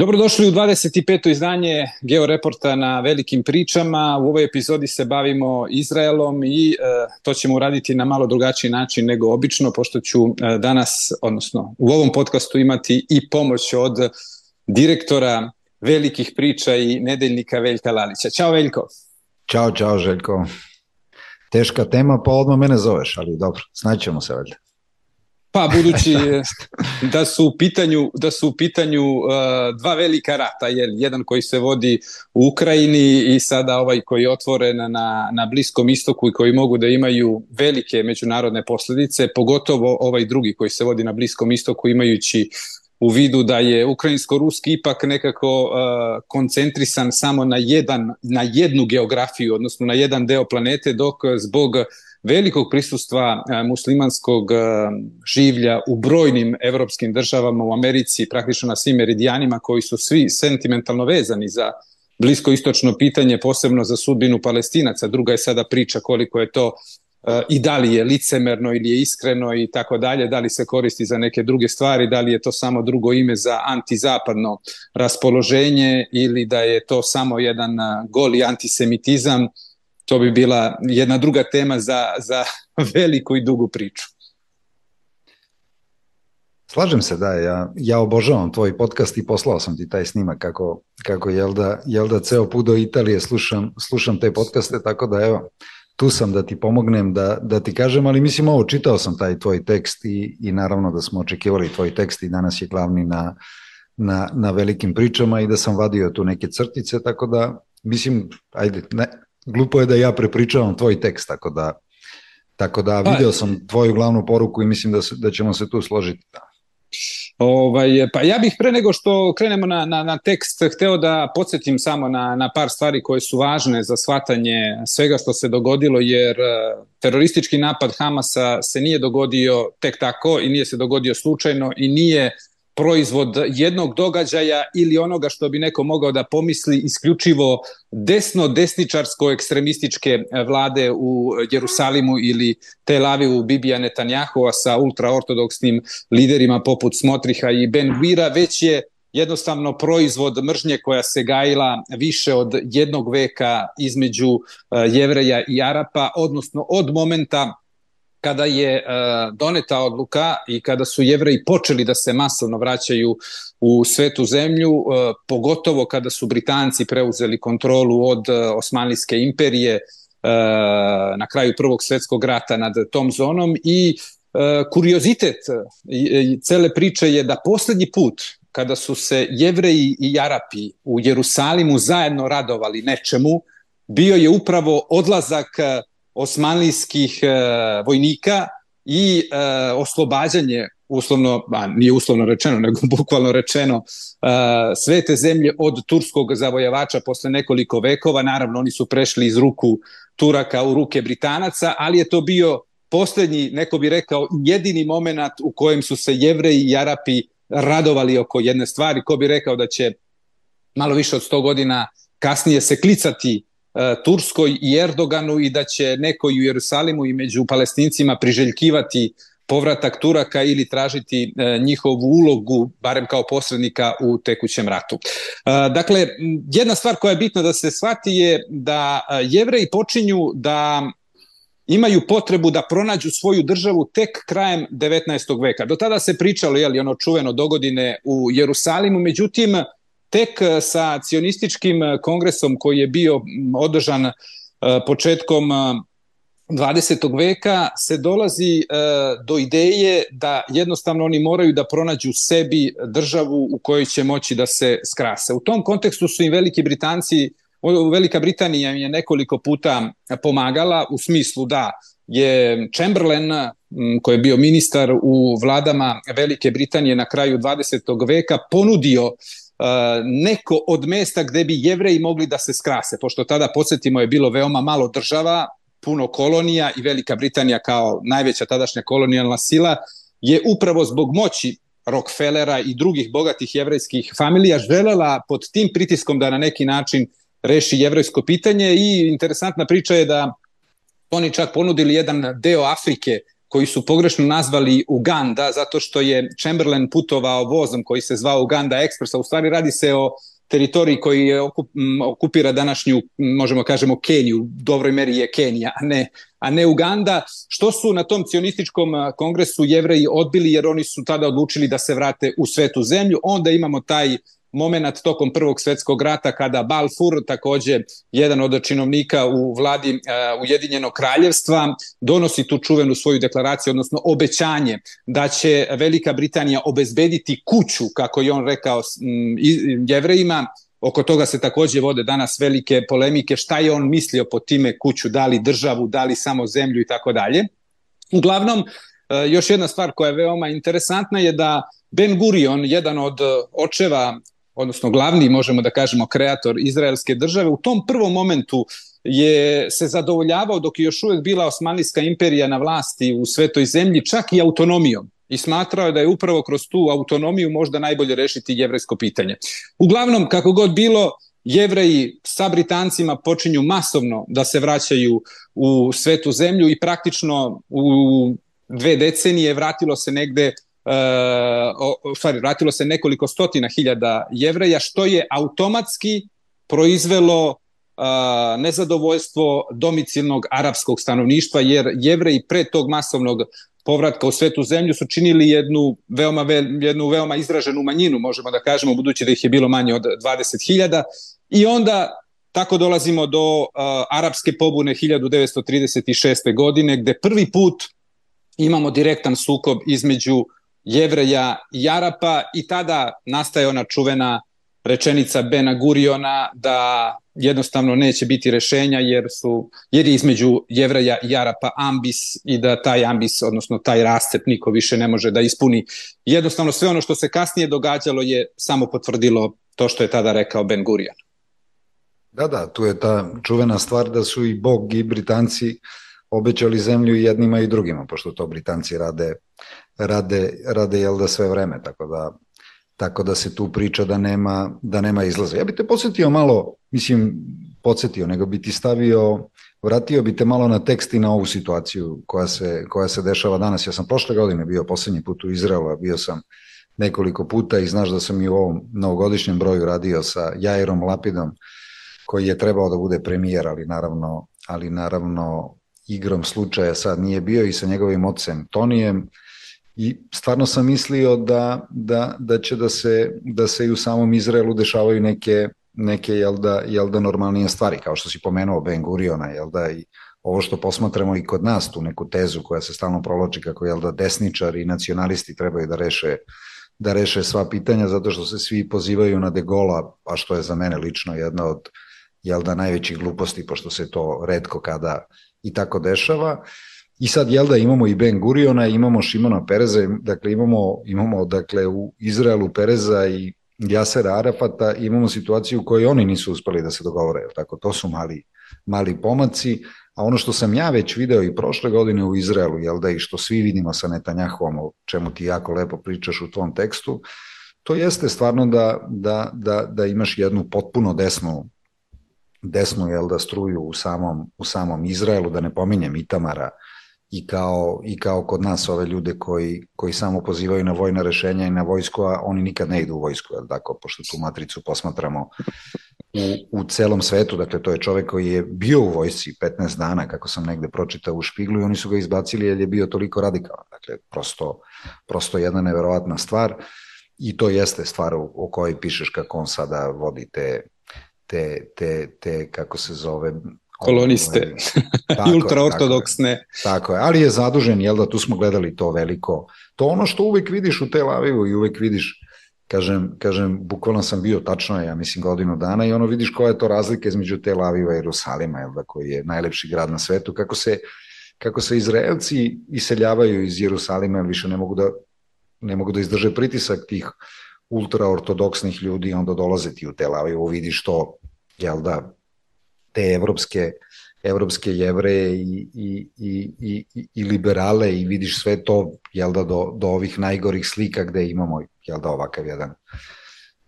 Dobrodošli u 25. izdanje Georeporta na velikim pričama. U ovoj epizodi se bavimo Izraelom i e, to ćemo uraditi na malo drugačiji način nego obično, pošto ću e, danas, odnosno u ovom podcastu imati i pomoć od direktora velikih priča i nedeljnika Veljka Lalića. Ćao Veljko. Ćao, čao Željko. Teška tema, pa odmah mene zoveš, ali dobro, znaćemo se valjda. Pa budući da su u pitanju da su u pitanju uh, dva velika rata, je jedan koji se vodi u Ukrajini i sada ovaj koji je otvoren na na Bliskom istoku i koji mogu da imaju velike međunarodne posledice, pogotovo ovaj drugi koji se vodi na Bliskom istoku imajući u vidu da je ukrajinsko-ruski ipak nekako uh, koncentrisan samo na jedan na jednu geografiju, odnosno na jedan deo planete, dok zbog velikog prisustva e, muslimanskog e, življa u brojnim evropskim državama u Americi, praktično na svim meridijanima koji su svi sentimentalno vezani za blisko-istočno pitanje, posebno za sudbinu palestinaca. Druga je sada priča koliko je to e, i da li je licemerno ili je iskreno i tako dalje, da li se koristi za neke druge stvari, da li je to samo drugo ime za antizapadno raspoloženje ili da je to samo jedan goli antisemitizam to bi bila jedna druga tema za, za veliku i dugu priču. Slažem se, da, ja, ja obožavam tvoj podcast i poslao sam ti taj snimak kako, kako jel, da, jel da ceo put do Italije slušam, slušam te podcaste, tako da evo, tu sam da ti pomognem da, da ti kažem, ali mislim ovo, čitao sam taj tvoj tekst i, i naravno da smo očekivali tvoj tekst i danas je glavni na, na, na velikim pričama i da sam vadio tu neke crtice, tako da mislim, ajde, ne, glupo je da ja prepričavam tvoj tekst, tako da, tako da pa, video sam tvoju glavnu poruku i mislim da, se, da ćemo se tu složiti. Da. Ovaj, pa ja bih pre nego što krenemo na, na, na tekst hteo da podsjetim samo na, na par stvari koje su važne za shvatanje svega što se dogodilo jer eh, teroristički napad Hamasa se nije dogodio tek tako i nije se dogodio slučajno i nije proizvod jednog događaja ili onoga što bi neko mogao da pomisli isključivo desno-desničarsko ekstremističke vlade u Jerusalimu ili Tel Avivu Bibija Netanjahova sa ultraortodoksnim liderima poput Smotriha i Ben Gvira, već je jednostavno proizvod mržnje koja se gajila više od jednog veka između eh, jevreja i Arapa, odnosno od momenta kada je e, doneta odluka i kada su jevreji počeli da se masovno vraćaju u svetu zemlju, e, pogotovo kada su Britanci preuzeli kontrolu od e, Osmanlijske imperije na kraju Prvog svetskog rata nad tom zonom i kuriozitet cele priče je da poslednji put kada su se jevreji i Arapi u Jerusalimu zajedno radovali nečemu, bio je upravo odlazak osmanlijskih e, vojnika i e, oslobađanje uslovno, a nije uslovno rečeno, nego bukvalno rečeno, uh, sve te zemlje od turskog zavojevača posle nekoliko vekova, naravno oni su prešli iz ruku Turaka u ruke Britanaca, ali je to bio poslednji, neko bi rekao, jedini moment u kojem su se jevreji i Arapi radovali oko jedne stvari, ko bi rekao da će malo više od 100 godina kasnije se klicati E, Turskoj i Erdoganu i da će neko u Jerusalimu i među palestincima priželjkivati povratak Turaka ili tražiti e, njihovu ulogu, barem kao posrednika u tekućem ratu. E, dakle, jedna stvar koja je bitna da se shvati je da jevreji počinju da imaju potrebu da pronađu svoju državu tek krajem 19. veka. Do tada se pričalo, jeli, ono čuveno dogodine u Jerusalimu, međutim, tek e, sa cionističkim e, kongresom koji je bio održan e, početkom 20. veka se dolazi do ideje da jednostavno oni moraju da pronađu sebi državu u kojoj će moći da se skrase. U tom kontekstu su im veliki Britanci Velika Britanija je nekoliko puta pomagala u smislu da je Chamberlain koji je bio ministar u vladama Velike Britanije na kraju 20. veka ponudio neko od mesta gde bi jevreji mogli da se skrase, pošto tada, podsjetimo, je bilo veoma malo država, puno kolonija i Velika Britanija kao najveća tadašnja kolonijalna sila je upravo zbog moći Rockefellera i drugih bogatih jevrejskih familija želela pod tim pritiskom da na neki način reši jevrejsko pitanje i interesantna priča je da oni čak ponudili jedan deo Afrike koji su pogrešno nazvali Uganda, zato što je Chamberlain putovao vozom koji se zvao Uganda Express, a u stvari radi se o teritoriji koji je okup, okupira današnju, možemo kažemo, Keniju, u dobroj meri je Kenija, a ne, a ne Uganda, što su na tom cionističkom kongresu jevreji odbili jer oni su tada odlučili da se vrate u svetu zemlju. Onda imamo taj moment tokom Prvog svetskog rata kada Balfour, takođe jedan od činovnika u vladi uh, Ujedinjenog kraljevstva, donosi tu čuvenu svoju deklaraciju, odnosno obećanje da će Velika Britanija obezbediti kuću, kako je on rekao jevrejima, Oko toga se takođe vode danas velike polemike šta je on mislio po time kuću, da li državu, da li samo zemlju i tako dalje. Uglavnom, još jedna stvar koja je veoma interesantna je da Ben Gurion, jedan od očeva odnosno glavni, možemo da kažemo, kreator izraelske države, u tom prvom momentu je se zadovoljavao dok je još uvek bila Osmanlijska imperija na vlasti u svetoj zemlji, čak i autonomijom i smatrao je da je upravo kroz tu autonomiju možda najbolje rešiti jevrejsko pitanje. Uglavnom, kako god bilo, jevreji sa Britancima počinju masovno da se vraćaju u svetu zemlju i praktično u dve decenije vratilo se negde u stvari, vratilo se nekoliko stotina hiljada jevreja, što je automatski proizvelo nezadovoljstvo domicilnog arapskog stanovništva, jer jevreji pre tog masovnog povratka u svetu zemlju su činili jednu veoma, jednu veoma izraženu manjinu, možemo da kažemo, budući da ih je bilo manje od 20.000. I onda tako dolazimo do uh, arapske pobune 1936. godine, gde prvi put imamo direktan sukob između jevreja i Arapa i tada nastaje ona čuvena rečenica Bena Guriona da jednostavno neće biti rešenja jer su jer je između jevreja i Arapa ambis i da taj ambis odnosno taj rascep niko više ne može da ispuni. Jednostavno sve ono što se kasnije događalo je samo potvrdilo to što je tada rekao Ben Gurion. Da, da, tu je ta čuvena stvar da su i Bog i Britanci obećali zemlju jednima i drugima, pošto to Britanci rade rade, rade jel da sve vreme, tako da tako da se tu priča da nema, da nema izlaza. Ja bih te podsjetio malo, mislim, podsjetio, nego bi ti stavio, vratio bi te malo na tekst i na ovu situaciju koja se, koja se dešava danas. Ja sam prošle godine bio poslednji put u Izraelu, bio sam nekoliko puta i znaš da sam i u ovom novogodišnjem broju radio sa Jairom Lapidom, koji je trebao da bude premijer, ali naravno, ali naravno igrom slučaja sad nije bio i sa njegovim ocem Tonijem, i stvarno sam mislio da, da, da će da se, da se i u samom Izraelu dešavaju neke, neke jel da, jel da normalnije stvari, kao što si pomenuo Ben Guriona, jel da i ovo što posmatramo i kod nas, tu neku tezu koja se stalno provlači kako jel da desničari i nacionalisti trebaju da reše da reše sva pitanja zato što se svi pozivaju na De Gola, a što je za mene lično jedna od jel da najvećih gluposti pošto se to redko kada i tako dešava. Uh, I sad, jel da, imamo i Ben Guriona, imamo Šimona Pereza, dakle imamo, imamo dakle, u Izraelu Pereza i Jasera Arafata, imamo situaciju u kojoj oni nisu uspeli da se dogovore, tako, to su mali, mali pomaci, a ono što sam ja već video i prošle godine u Izraelu, jel da, i što svi vidimo sa Netanjahovom, o čemu ti jako lepo pričaš u tvom tekstu, to jeste stvarno da, da, da, da imaš jednu potpuno desnu desnu jel da struju u samom, u samom Izraelu, da ne pominjem Itamara, i kao, i kao kod nas ove ljude koji, koji samo pozivaju na vojna rešenja i na vojsku, a oni nikad ne idu u vojsku, jel tako, pošto tu matricu posmatramo u, u celom svetu, dakle to je čovek koji je bio u vojsci 15 dana, kako sam negde pročitao u Špiglu i oni su ga izbacili jer je bio toliko radikalan, dakle prosto, prosto jedna neverovatna stvar. I to jeste stvar o, o kojoj pišeš kako on sada vodi te, te, te, te kako se zove, koloniste i ultraortodoksne. Tako, tako je, ali je zadužen, jel da tu smo gledali to veliko. To ono što uvek vidiš u Tel Avivu i uvek vidiš, kažem, kažem, bukvalno sam bio tačno, ja mislim, godinu dana i ono vidiš koja je to razlika između Tel Aviva i Jerusalima, jel da, koji je najlepši grad na svetu, kako se, kako se Izraelci iseljavaju iz Jerusalima, jer više ne mogu da, ne mogu da izdrže pritisak tih ultraortodoksnih ljudi, onda dolaze ti u Tel Avivu, vidiš to, jel da, te evropske evropske jevreje i, i, i, i, i liberale i vidiš sve to jel da, do, do ovih najgorih slika gde imamo jel da, ovakav jedan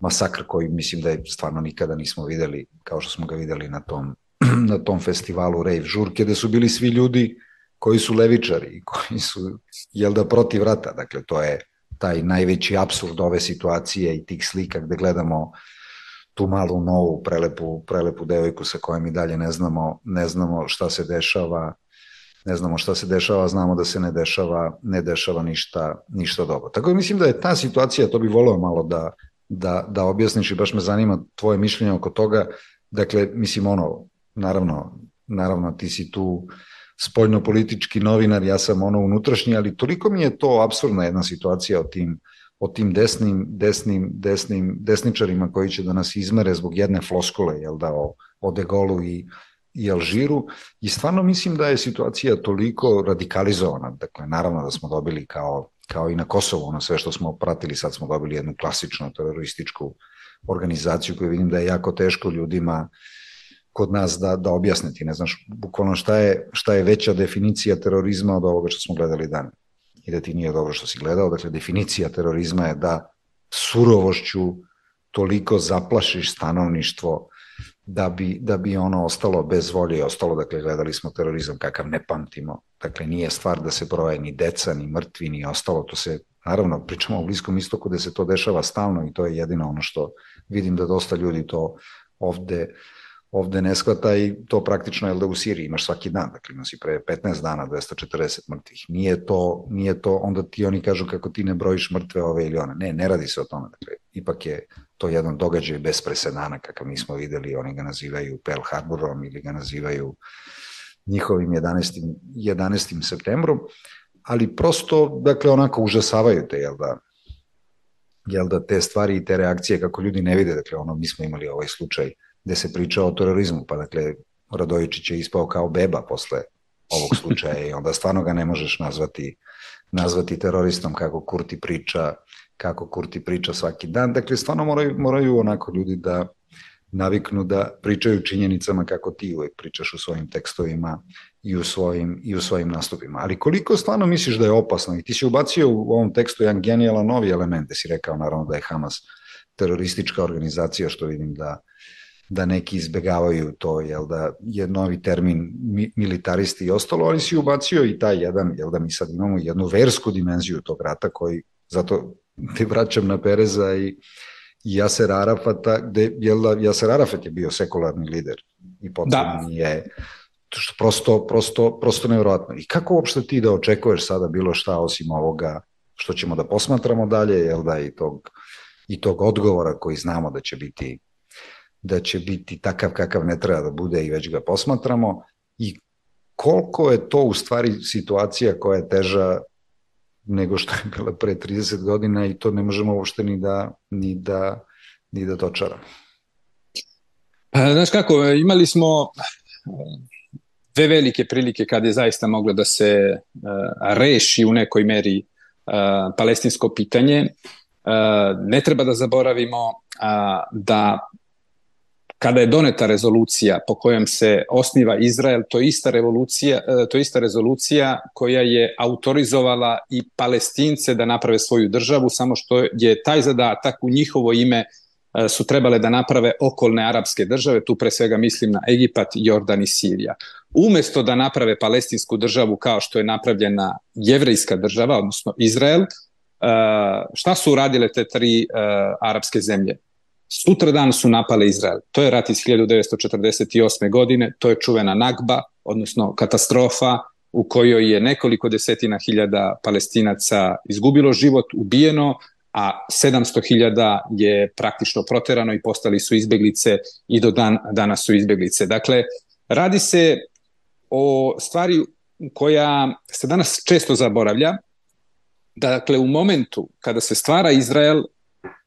masakr koji mislim da je stvarno nikada nismo videli kao što smo ga videli na tom, na tom festivalu Rave Žurke, gde su bili svi ljudi koji su levičari i koji su, jel da, protiv rata. Dakle, to je taj najveći absurd ove situacije i tih slika gde gledamo tu malu novu prelepu, prelepu devojku sa kojom i dalje ne znamo, ne znamo šta se dešava, ne znamo šta se dešava, znamo da se ne dešava, ne dešava ništa, ništa dobro. Tako da mislim da je ta situacija, to bi voleo malo da, da, da objasniš i baš me zanima tvoje mišljenje oko toga. Dakle, mislim ono, naravno, naravno ti si tu spoljno-politički novinar, ja sam ono unutrašnji, ali toliko mi je to absurdna jedna situacija o tim, o tim desnim, desnim, desnim, desničarima koji će da nas izmere zbog jedne floskole, jel da, o, o De Gaulle i, i Alžiru. I stvarno mislim da je situacija toliko radikalizovana, dakle naravno da smo dobili kao, kao i na Kosovu ono sve što smo pratili, sad smo dobili jednu klasičnu terorističku organizaciju koju vidim da je jako teško ljudima kod nas da, da objasne ti, ne znaš bukvalno šta je, šta je veća definicija terorizma od ovoga što smo gledali dan i da ti nije dobro što si gledao, dakle definicija terorizma je da surovošću toliko zaplašiš stanovništvo da bi, da bi ono ostalo bez volje i ostalo, dakle, gledali smo terorizam kakav ne pamtimo. Dakle, nije stvar da se broje ni deca, ni mrtvi, ni ostalo, to se, naravno, pričamo o Bliskom istoku da se to dešava stalno i to je jedino ono što vidim da dosta ljudi to ovde ovde ne shvata i to praktično je da u Siriji imaš svaki dan, dakle imaš i pre 15 dana 240 mrtvih. Nije to, nije to, onda ti oni kažu kako ti ne brojiš mrtve ove ili one. Ne, ne radi se o tome. Dakle, ipak je to jedan događaj bez presedana kakav nismo videli, oni ga nazivaju Pearl Harborom ili ga nazivaju njihovim 11. 11. septembrom, ali prosto, dakle, onako užasavaju te, jel da, jel da te stvari i te reakcije kako ljudi ne vide, dakle, ono, mi smo imali ovaj slučaj gde se priča o terorizmu, pa dakle, Radojičić je ispao kao beba posle ovog slučaja i onda stvarno ga ne možeš nazvati nazvati teroristom kako Kurti priča kako Kurti priča svaki dan. Dakle, stvarno moraju, moraju onako ljudi da naviknu da pričaju činjenicama kako ti uvek pričaš u svojim tekstovima i u svojim, i u svojim nastupima. Ali koliko stvarno misliš da je opasno? I ti si ubacio u ovom tekstu jedan genijalan novi element, da si rekao naravno da je Hamas teroristička organizacija, što vidim da da neki izbegavaju to, jel da je novi termin militaristi i ostalo, ali si ubacio i taj jedan, jel da mi sad imamo jednu versku dimenziju tog rata koji, zato te vraćam na Pereza i, i Jaser Arafata, gde jel da, Jaser Arafat je bio sekularni lider i potom da. je što prosto, prosto, prosto nevjerojatno. I kako uopšte ti da očekuješ sada bilo šta osim ovoga što ćemo da posmatramo dalje, jel da, i tog, i tog odgovora koji znamo da će biti da će biti takav kakav ne treba da bude i već ga posmatramo i koliko je to u stvari situacija koja je teža nego što je bila pre 30 godina i to ne možemo uopšte ni da, ni da, ni da dočaramo. Pa, znaš kako, imali smo dve velike prilike kada je zaista moglo da se uh, reši u nekoj meri uh, palestinsko pitanje. Uh, ne treba da zaboravimo uh, da kada je doneta rezolucija po kojem se osniva Izrael, to je ista revolucija, e, to je ista rezolucija koja je autorizovala i Palestince da naprave svoju državu, samo što je taj zadatak u njihovo ime e, su trebale da naprave okolne arapske države, tu pre svega mislim na Egipat, Jordan i Sirija. Umesto da naprave palestinsku državu kao što je napravljena jevrejska država, odnosno Izrael, e, šta su uradile te tri arapske zemlje? Sutradan su napale Izrael. To je rat iz 1948. godine, to je čuvena Nagba, odnosno katastrofa u kojoj je nekoliko desetina hiljada palestinaca izgubilo život, ubijeno, a 700 hiljada je praktično proterano i postali su izbeglice i do dan, danas su izbeglice. Dakle, radi se o stvari koja se danas često zaboravlja, dakle u momentu kada se stvara Izrael,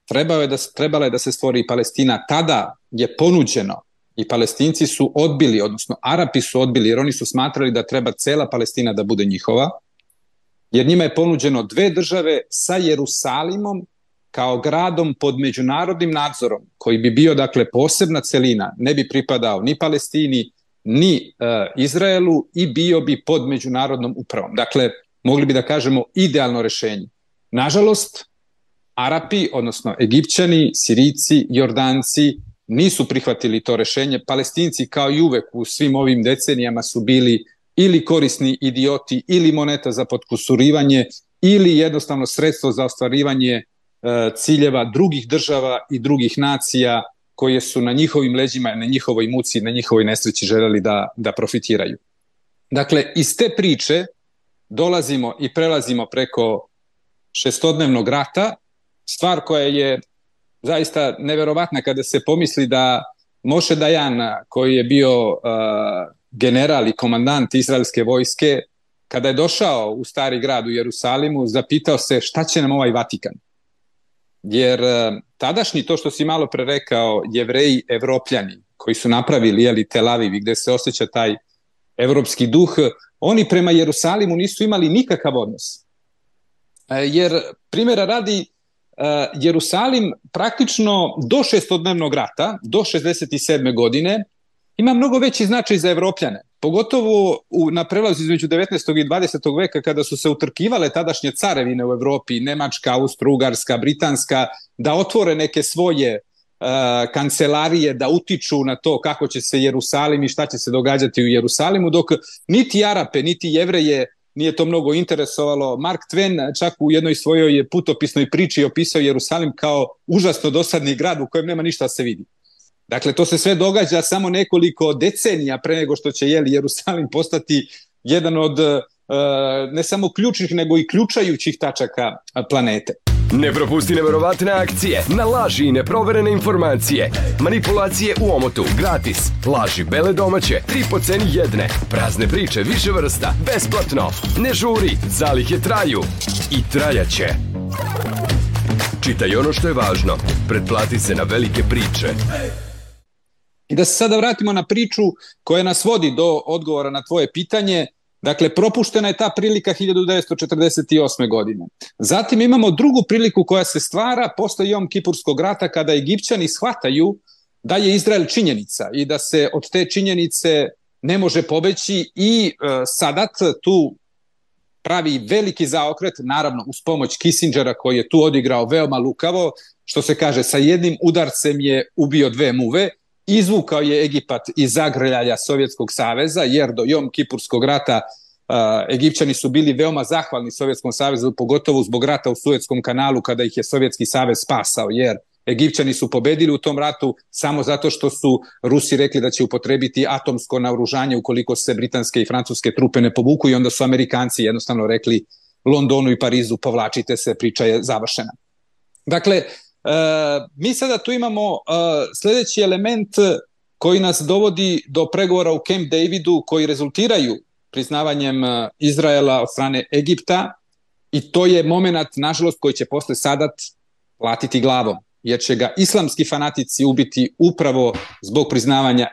trebao je da, trebala je da se stvori Palestina, tada je ponuđeno i palestinci su odbili, odnosno Arapi su odbili, jer oni su smatrali da treba cela Palestina da bude njihova, jer njima je ponuđeno dve države sa Jerusalimom kao gradom pod međunarodnim nadzorom, koji bi bio, dakle, posebna celina, ne bi pripadao ni Palestini, ni uh, Izraelu i bio bi pod međunarodnom upravom. Dakle, mogli bi da kažemo idealno rešenje. Nažalost, Arapi, odnosno Egipćani, Sirici, Jordanci nisu prihvatili to rešenje. Palestinci kao i uvek u svim ovim decenijama su bili ili korisni idioti ili moneta za podkusurivanje ili jednostavno sredstvo za ostvarivanje e, ciljeva drugih država i drugih nacija koje su na njihovim leđima, na njihovoj muci, na njihovoj nesreći želeli da, da profitiraju. Dakle, iz te priče dolazimo i prelazimo preko šestodnevnog rata, stvar koja je zaista neverovatna kada se pomisli da Moše Dajan, koji je bio uh, general i komandant izraelske vojske, kada je došao u stari grad u Jerusalimu, zapitao se šta će nam ovaj Vatikan. Jer uh, tadašnji, to što si malo pre rekao, jevreji, evropljani, koji su napravili jeli, Tel Aviv, gde se osjeća taj evropski duh, oni prema Jerusalimu nisu imali nikakav odnos. E, jer, primjera radi, Jerusalim praktično do šestodnevnog rata, do 67. godine, ima mnogo veći značaj za evropljane. Pogotovo u, na prelazu između 19. i 20. veka kada su se utrkivale tadašnje carevine u Evropi, Nemačka, Austro-Ugarska, Britanska, da otvore neke svoje uh, kancelarije, da utiču na to kako će se Jerusalim i šta će se događati u Jerusalimu, dok niti Arape, niti Jevreje nije to mnogo interesovalo. Mark Twain čak u jednoj svojoj putopisnoj priči opisao Jerusalim kao užasno dosadni grad u kojem nema ništa da se vidi. Dakle, to se sve događa samo nekoliko decenija pre nego što će jeli, Jerusalim postati jedan od uh, ne samo ključnih, nego i ključajućih tačaka planete. Ne propusti neverovatne akcije, na laži i neproverene informacije. Manipulacije u omotu, gratis. Laži bele domaće, tri po ceni jedne. Prazne priče više vrsta, besplatno. Ne žuri, zalihe traju. I trajaće. Čitaj ono što je važno. Pretplati se na velike priče. I da se sada vratimo na priču koja nas vodi do odgovora na tvoje pitanje. Dakle, propuštena je ta prilika 1948. godine. Zatim imamo drugu priliku koja se stvara posle Jom Kipurskog rata kada Egipćani shvataju da je Izrael činjenica i da se od te činjenice ne može pobeći i e, Sadat tu pravi veliki zaokret, naravno uz pomoć Kissingera koji je tu odigrao veoma lukavo, što se kaže sa jednim udarcem je ubio dve muve izvukao je Egipat iz zagrljaja Sovjetskog saveza, jer do Jom Kipurskog rata uh, Egipćani su bili veoma zahvalni Sovjetskom savezu, pogotovo zbog rata u Suetskom kanalu, kada ih je Sovjetski savez spasao, jer Egipćani su pobedili u tom ratu samo zato što su Rusi rekli da će upotrebiti atomsko naoružanje ukoliko se britanske i francuske trupe ne povuku i onda su Amerikanci jednostavno rekli Londonu i Parizu povlačite se, priča je završena. Dakle, mi sada tu imamo uh, sledeći element koji nas dovodi do pregovora u Camp Davidu koji rezultiraju priznavanjem uh, Izraela od strane Egipta i to je moment, nažalost, koji će posle Sadat platiti glavom jer će ga islamski fanatici ubiti upravo zbog priznavanja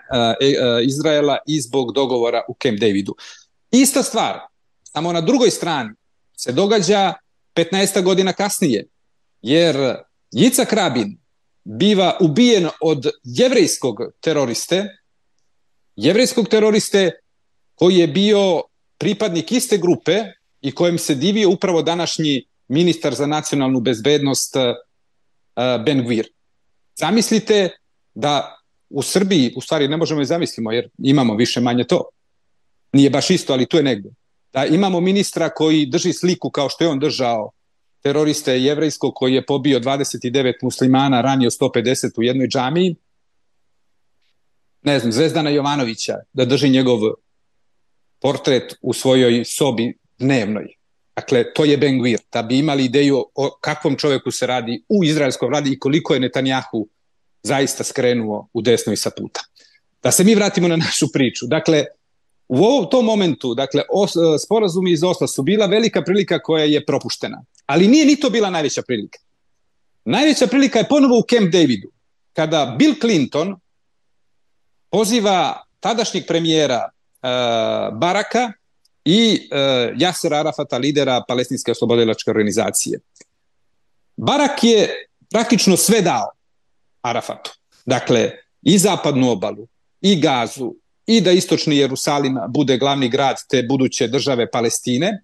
Izraela i zbog dogovora u Camp Davidu. Ista stvar, samo na drugoj strani se događa 15 godina kasnije, jer Jicak Rabin biva ubijen od jevrejskog teroriste, jevrejskog teroriste koji je bio pripadnik iste grupe i kojem se divio upravo današnji ministar za nacionalnu bezbednost eh, Ben Gvir. Zamislite da u Srbiji, u stvari ne možemo i zamislimo jer imamo više manje to. Nije baš isto, ali tu je negde. Da imamo ministra koji drži sliku kao što je on držao teroriste jevrejskog koji je pobio 29 muslimana, ranio 150 u jednoj džamiji, ne znam, Zvezdana Jovanovića, da drži njegov portret u svojoj sobi dnevnoj. Dakle, to je Ben Gvir, da bi imali ideju o kakvom čoveku se radi u izraelskom radi i koliko je Netanjahu zaista skrenuo u desno i sa puta. Da se mi vratimo na našu priču. Dakle, u ovom tom momentu, dakle, os, sporazumi iz Osla su bila velika prilika koja je propuštena. Ali nije ni to bila najveća prilika. Najveća prilika je ponovo u Camp Davidu, kada Bill Clinton poziva tadašnjeg premijera uh, Baraka i uh, Jasera Arafata, lidera palestinske oslobodilačke organizacije. Barak je praktično sve dao Arafatu. Dakle, i zapadnu obalu, i Gazu, i da istočni Jerusalim bude glavni grad te buduće države Palestine,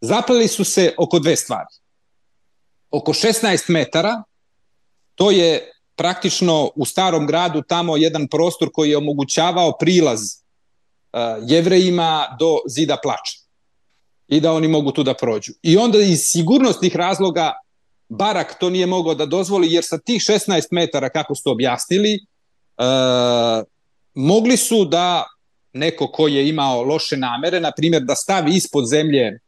zapleli su se oko dve stvari. Oko 16 metara, to je praktično u starom gradu tamo jedan prostor koji je omogućavao prilaz jevrejima do zida plača i da oni mogu tu da prođu. I onda iz sigurnostnih razloga Barak to nije mogao da dozvoli, jer sa tih 16 metara, kako su objasnili, e, mogli su da neko ko je imao loše namere, na primjer da stavi ispod zemlje e,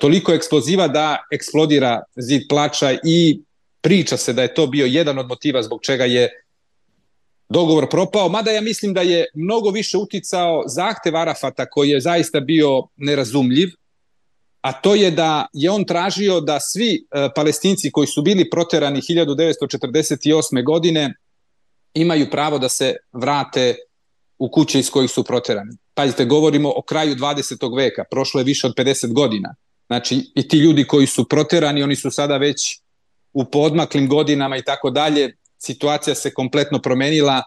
toliko eksploziva da eksplodira zid plača i priča se da je to bio jedan od motiva zbog čega je dogovor propao, mada ja mislim da je mnogo više uticao zahtev Arafata koji je zaista bio nerazumljiv, a to je da je on tražio da svi e, palestinci koji su bili proterani 1948. godine imaju pravo da se vrate u kuće iz kojih su proterani. Pazite, govorimo o kraju 20. veka, prošlo je više od 50 godina. Znači, i ti ljudi koji su proterani, oni su sada već u podmaklim godinama i tako dalje, situacija se kompletno promenila.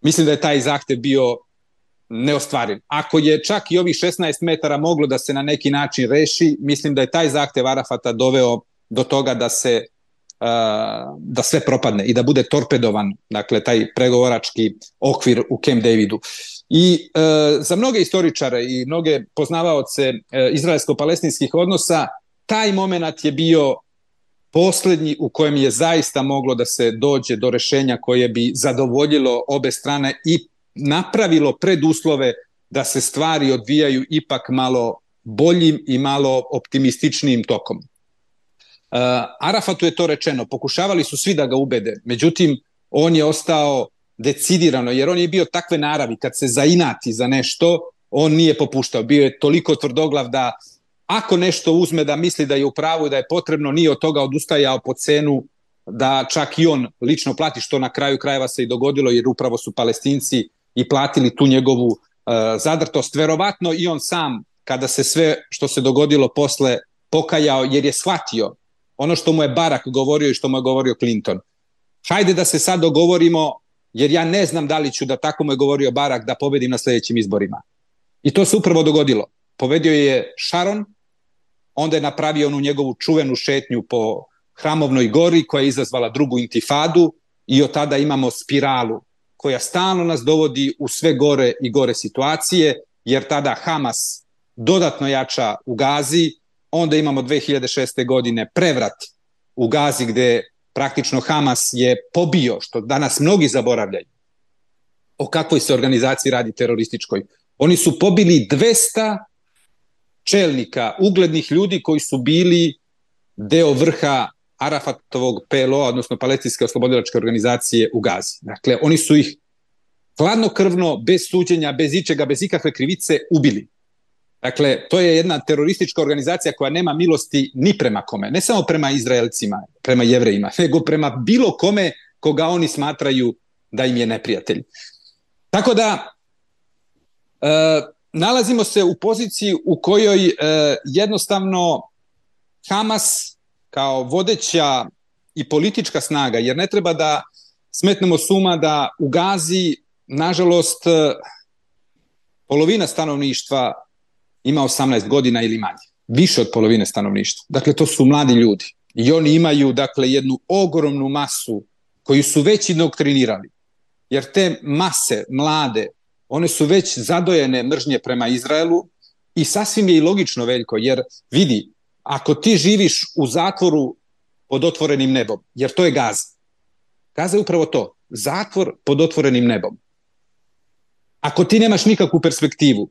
Mislim da je taj zahtev bio neostvariv. Ako je čak i ovih 16 metara moglo da se na neki način reši, mislim da je taj zahtev Arafata doveo do toga da se da sve propadne i da bude torpedovan, dakle taj pregovorački okvir u Camp Davidu. I uh, za mnoge istoričare i mnoge poznavaoce uh, izraelsko-palestinskih odnosa taj moment je bio poslednji u kojem je zaista moglo da se dođe do rešenja koje bi zadovoljilo obe strane i napravilo preduslove da se stvari odvijaju ipak malo boljim i malo optimističnijim tokom. Uh, Arafatu je to rečeno, pokušavali su svi da ga ubede, međutim, on je ostao decidirano, jer on je bio takve naravi, kad se zainati za nešto, on nije popuštao, bio je toliko tvrdoglav da ako nešto uzme da misli da je u pravu i da je potrebno, nije od toga odustajao po cenu da čak i on lično plati, što na kraju krajeva se i dogodilo, jer upravo su palestinci i platili tu njegovu uh, zadrtost. Verovatno i on sam, kada se sve što se dogodilo posle pokajao, jer je shvatio ono što mu je Barak govorio i što mu je govorio Clinton. Hajde da se sad dogovorimo, jer ja ne znam da li ću da tako mu je govorio Barak da pobedim na sledećim izborima. I to se upravo dogodilo. Povedio je Sharon, onda je napravio onu njegovu čuvenu šetnju po Hramovnoj gori koja je izazvala drugu intifadu i od tada imamo spiralu koja stalno nas dovodi u sve gore i gore situacije, jer tada Hamas dodatno jača u Gazi, onda imamo 2006. godine prevrat u Gazi gde praktično Hamas je pobio, što danas mnogi zaboravljaju, o kakvoj se organizaciji radi terorističkoj. Oni su pobili 200 čelnika, uglednih ljudi koji su bili deo vrha Arafatovog PLO, odnosno Palestinske oslobodilačke organizacije u Gazi. Dakle, oni su ih hladnokrvno, bez suđenja, bez ičega, bez ikakve krivice ubili. Dakle, to je jedna teroristička organizacija koja nema milosti ni prema kome, ne samo prema Izraelcima, prema jevrejima, nego prema bilo kome koga oni smatraju da im je neprijatelj. Tako da, e, nalazimo se u poziciji u kojoj e, jednostavno Hamas kao vodeća i politička snaga, jer ne treba da smetnemo suma da u Gazi, nažalost, polovina stanovništva ima 18 godina ili manje. Više od polovine stanovništva. Dakle, to su mladi ljudi. I oni imaju, dakle, jednu ogromnu masu koju su već indoktrinirali. Jer te mase, mlade, one su već zadojene mržnje prema Izraelu i sasvim je i logično, Veljko, jer vidi, ako ti živiš u zatvoru pod otvorenim nebom, jer to je Gaza. Gaza je upravo to, zatvor pod otvorenim nebom. Ako ti nemaš nikakvu perspektivu,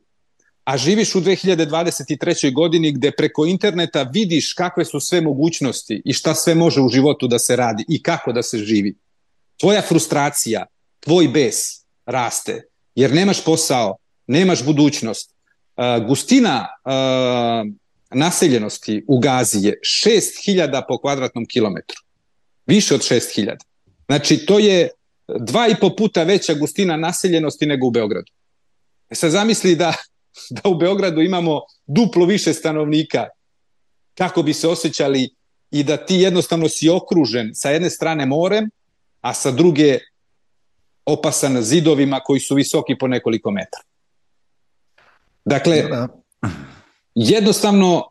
a živiš u 2023. godini gde preko interneta vidiš kakve su sve mogućnosti i šta sve može u životu da se radi i kako da se živi, tvoja frustracija, tvoj bes raste, jer nemaš posao, nemaš budućnost. Uh, gustina uh, naseljenosti u Gazi je 6000 po kvadratnom kilometru. Više od 6000. Znači, to je dva i po puta veća gustina naseljenosti nego u Beogradu. E sad zamisli da, da u Beogradu imamo duplo više stanovnika, kako bi se osjećali i da ti jednostavno si okružen sa jedne strane morem, a sa druge opasan zidovima koji su visoki po nekoliko metara. Dakle, da jednostavno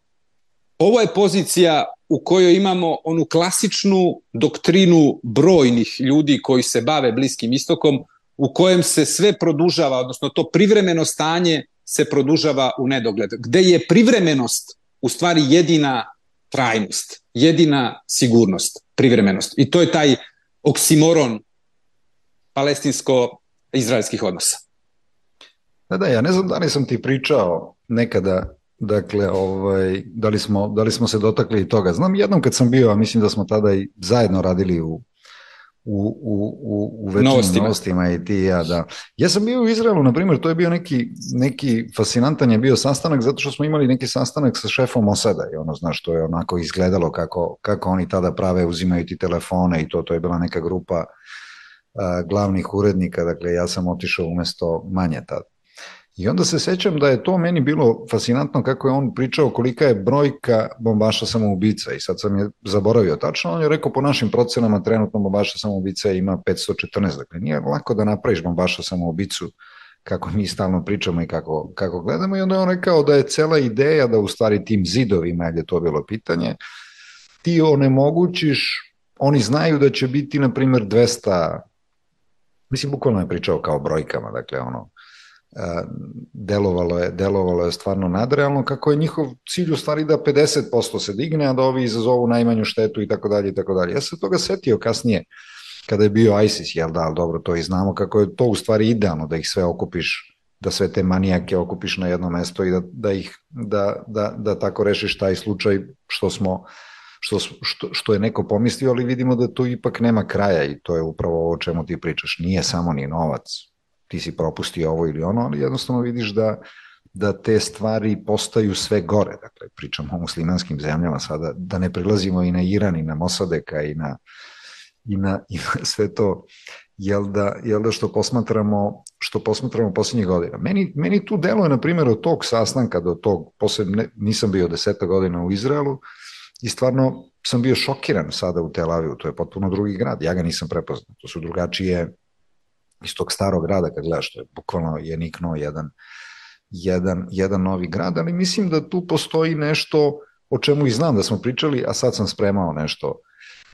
ovo je pozicija u kojoj imamo onu klasičnu doktrinu brojnih ljudi koji se bave Bliskim istokom, u kojem se sve produžava, odnosno to privremeno stanje se produžava u nedogled, gde je privremenost u stvari jedina trajnost, jedina sigurnost, privremenost. I to je taj oksimoron palestinsko-izraelskih odnosa. Da, da, ja ne znam da li sam ti pričao nekada, dakle, ovaj, da, li smo, da li smo se dotakli toga. Znam jednom kad sam bio, a mislim da smo tada i zajedno radili u u, u, u, u večnim novostima. novostima i ti i ja, da. Ja sam bio u Izraelu, na primjer, to je bio neki, neki fascinantan je bio sastanak zato što smo imali neki sastanak sa šefom Osada i ono, znaš, to je onako izgledalo kako, kako oni tada prave, uzimaju ti telefone i to, to je bila neka grupa a, glavnih urednika, dakle ja sam otišao umesto manje tada. I onda se sećam da je to meni bilo fascinantno kako je on pričao kolika je brojka bombaša samoubica i sad sam je zaboravio tačno, on je rekao po našim procenama trenutno bombaša samoubica ima 514, dakle nije lako da napraviš bombaša samoubicu kako mi stalno pričamo i kako, kako gledamo. I onda je on rekao da je cela ideja da u stvari tim zidovima, je to bilo pitanje, ti onemogućiš, oni znaju da će biti na primjer 200 mislim bukvalno je pričao kao brojkama, dakle ono delovalo je, delovalo je stvarno nadrealno, kako je njihov cilj u stvari da 50% se digne, a da ovi izazovu najmanju štetu i tako dalje i tako dalje. Ja se toga setio kasnije, kada je bio ISIS, jel da, dobro, to i znamo kako je to u stvari idealno, da ih sve okupiš, da sve te manijake okupiš na jedno mesto i da, da ih, da, da, da tako rešiš taj slučaj što smo, što, što, što je neko pomislio, ali vidimo da tu ipak nema kraja i to je upravo ovo o čemu ti pričaš. Nije samo ni novac, ti si propustio ovo ili ono, ali jednostavno vidiš da, da te stvari postaju sve gore. Dakle, pričamo o muslimanskim zemljama sada, da ne prilazimo i na Iran i na Mosadeka i na, i na, i na sve to, jel da, jel da što posmatramo što posmatramo poslednjih godina. Meni, meni tu deluje, na primjer, od tog sastanka do tog, posle, ne, nisam bio deseta godina u Izraelu i stvarno sam bio šokiran sada u Tel Avivu, to je potpuno drugi grad, ja ga nisam prepoznao, to su drugačije iz tog starog grada kad gledaš, to je bukvalno je niknuo jedan, jedan, jedan novi grad, ali mislim da tu postoji nešto o čemu i znam da smo pričali, a sad sam spremao nešto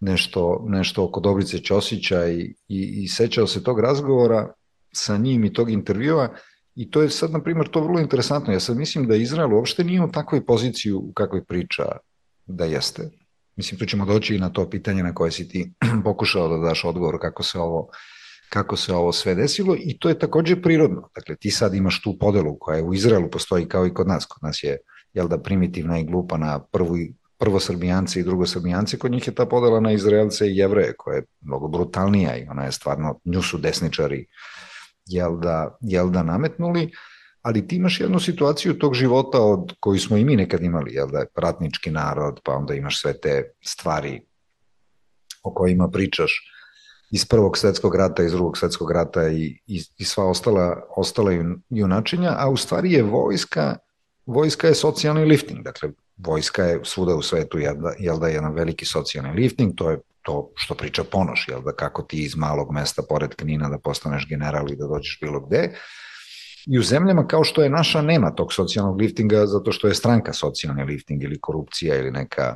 nešto, nešto oko Dobrice Ćosića i, i, i sećao se tog razgovora sa njim i tog intervjua i to je sad, na primjer, to vrlo interesantno. Ja sad mislim da Izrael uopšte nije u takvoj poziciji u kakvoj priča da jeste. Mislim, tu ćemo doći i na to pitanje na koje si ti pokušao da daš odgovor kako se ovo kako se ovo sve desilo i to je takođe prirodno. Dakle, ti sad imaš tu podelu koja je u Izraelu postoji kao i kod nas. Kod nas je, jel da, primitivna i glupa na prvu, prvo srbijance i drugo srbijance, kod njih je ta podela na Izraelce i Jevreje, koja je mnogo brutalnija i ona je stvarno, nju su desničari, jel da, jel da nametnuli, ali ti imaš jednu situaciju tog života od koju smo i mi nekad imali, jel da ratnički narod, pa onda imaš sve te stvari o kojima pričaš, iz prvog svetskog rata, iz drugog svetskog rata i, i, i sva ostala, ostala junačenja, a u stvari je vojska, vojska je socijalni lifting, dakle vojska je svuda u svetu jel da, jel da je jedan veliki socijalni lifting, to je to što priča Ponoš, jel da kako ti iz malog mesta pored Knina da postaneš general i da dođeš bilo gde. I u zemljama kao što je naša nema tog socijalnog liftinga zato što je stranka socijalni lifting ili korupcija ili neka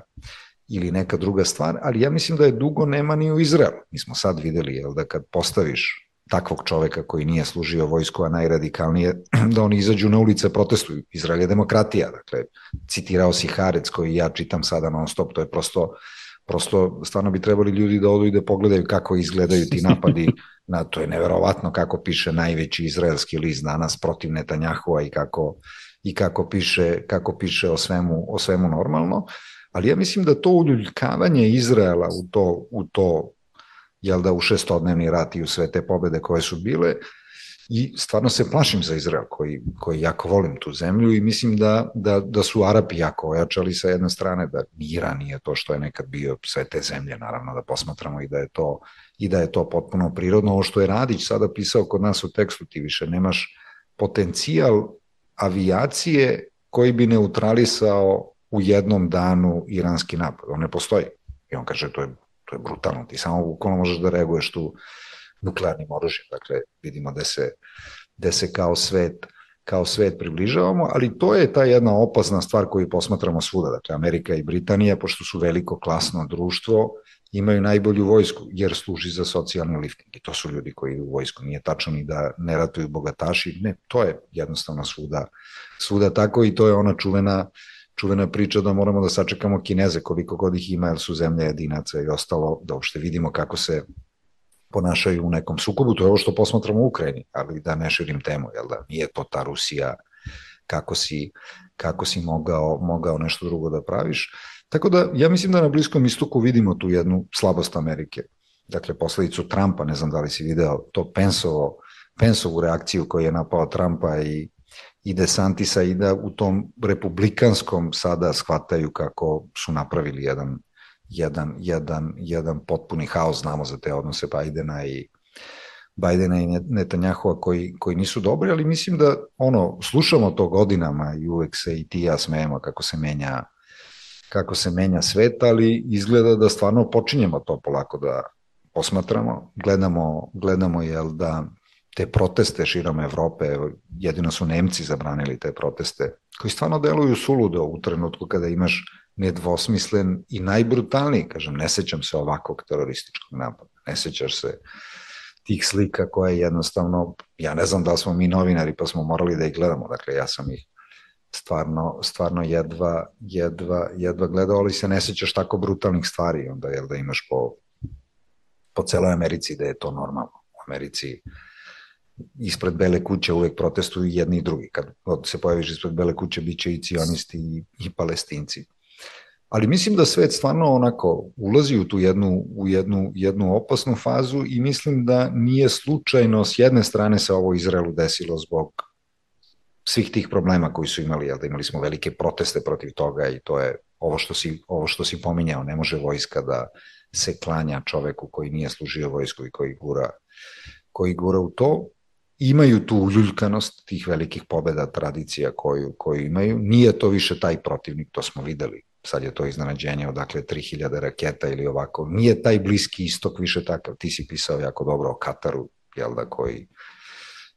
ili neka druga stvar, ali ja mislim da je dugo nema ni u Izraelu. Mi smo sad videli jel, da kad postaviš takvog čoveka koji nije služio vojsku, a najradikalnije, da oni izađu na ulice, protestuju. Izrael je demokratija, dakle, citirao si Harec koji ja čitam sada non stop, to je prosto, prosto stvarno bi trebali ljudi da odu i da pogledaju kako izgledaju ti napadi, na to je neverovatno kako piše najveći izraelski list danas protiv Netanjahova i kako, i kako piše, kako piše o svemu, o svemu normalno. Ali ja mislim da to uljuljkavanje Izraela u to, u to jel da u šestodnevni rat i u sve te pobede koje su bile, i stvarno se plašim za Izrael koji, koji jako volim tu zemlju i mislim da, da, da su Arapi jako ojačali sa jedne strane, da Iran nije to što je nekad bio sve te zemlje, naravno da posmatramo i da je to i da je to potpuno prirodno. Ovo što je Radić sada pisao kod nas u tekstu, ti više nemaš potencijal avijacije koji bi neutralisao u jednom danu iranski napad. On ne postoji. I on kaže, to je, to je brutalno. Ti samo bukvalno možeš da reaguješ tu nuklearnim oružjem. Dakle, vidimo da se, da se kao svet kao svet približavamo, ali to je ta jedna opasna stvar koju posmatramo svuda. Dakle, Amerika i Britanija, pošto su veliko klasno društvo, imaju najbolju vojsku, jer služi za socijalni lifting. I to su ljudi koji u vojsku. Nije tačno ni da ne ratuju bogataši, ne, to je jednostavno svuda, svuda tako i to je ona čuvena čuvena priča da moramo da sačekamo Kineze koliko god ih ima, jer su zemlje jedinaca i ostalo, da uopšte vidimo kako se ponašaju u nekom sukobu, to je ovo što posmatramo u Ukrajini, ali da ne širim temu, jel da nije to ta Rusija kako si, kako si mogao, mogao nešto drugo da praviš. Tako da ja mislim da na Bliskom istoku vidimo tu jednu slabost Amerike. Dakle, posledicu Trumpa, ne znam da li si video to Pensovo, Pensovu reakciju koju je napao Trumpa i i DeSantisa i da u tom republikanskom sada shvataju kako su napravili jedan, jedan, jedan, jedan potpuni haos, znamo za te odnose Bajdena i Bajdena i Netanjahova koji, koji nisu dobri, ali mislim da ono, slušamo to godinama i uvek se i ti ja smejemo kako se menja kako se menja svet, ali izgleda da stvarno počinjemo to polako da posmatramo, gledamo, gledamo jel da te proteste širom Evrope, jedino su Nemci zabranili te proteste, koji stvarno deluju suludo u trenutku kada imaš nedvosmislen i najbrutalniji, kažem, ne sećam se ovakvog terorističkog napada, ne sećaš se tih slika koje jednostavno, ja ne znam da smo mi novinari pa smo morali da ih gledamo, dakle ja sam ih stvarno, stvarno jedva, jedva, jedva gledao, ali se ne sećaš tako brutalnih stvari, onda jel da imaš po, po celoj Americi da je to normalno. U Americi ispred Bele kuće uvek protestuju jedni i drugi. Kad se pojaviš ispred Bele kuće, bit će i cionisti i, i palestinci. Ali mislim da svet stvarno onako ulazi u tu jednu, u jednu, jednu opasnu fazu i mislim da nije slučajno s jedne strane se ovo Izraelu desilo zbog svih tih problema koji su imali, jel da imali smo velike proteste protiv toga i to je ovo što si, ovo što si pominjao, ne može vojska da se klanja čoveku koji nije služio vojsku i koji gura, koji gura u to imaju tu uljuljkanost tih velikih pobeda, tradicija koju, koju imaju. Nije to više taj protivnik, to smo videli. Sad je to iznenađenje odakle 3000 raketa ili ovako. Nije taj bliski istok više takav. Ti si pisao jako dobro o Kataru, jel da, koji,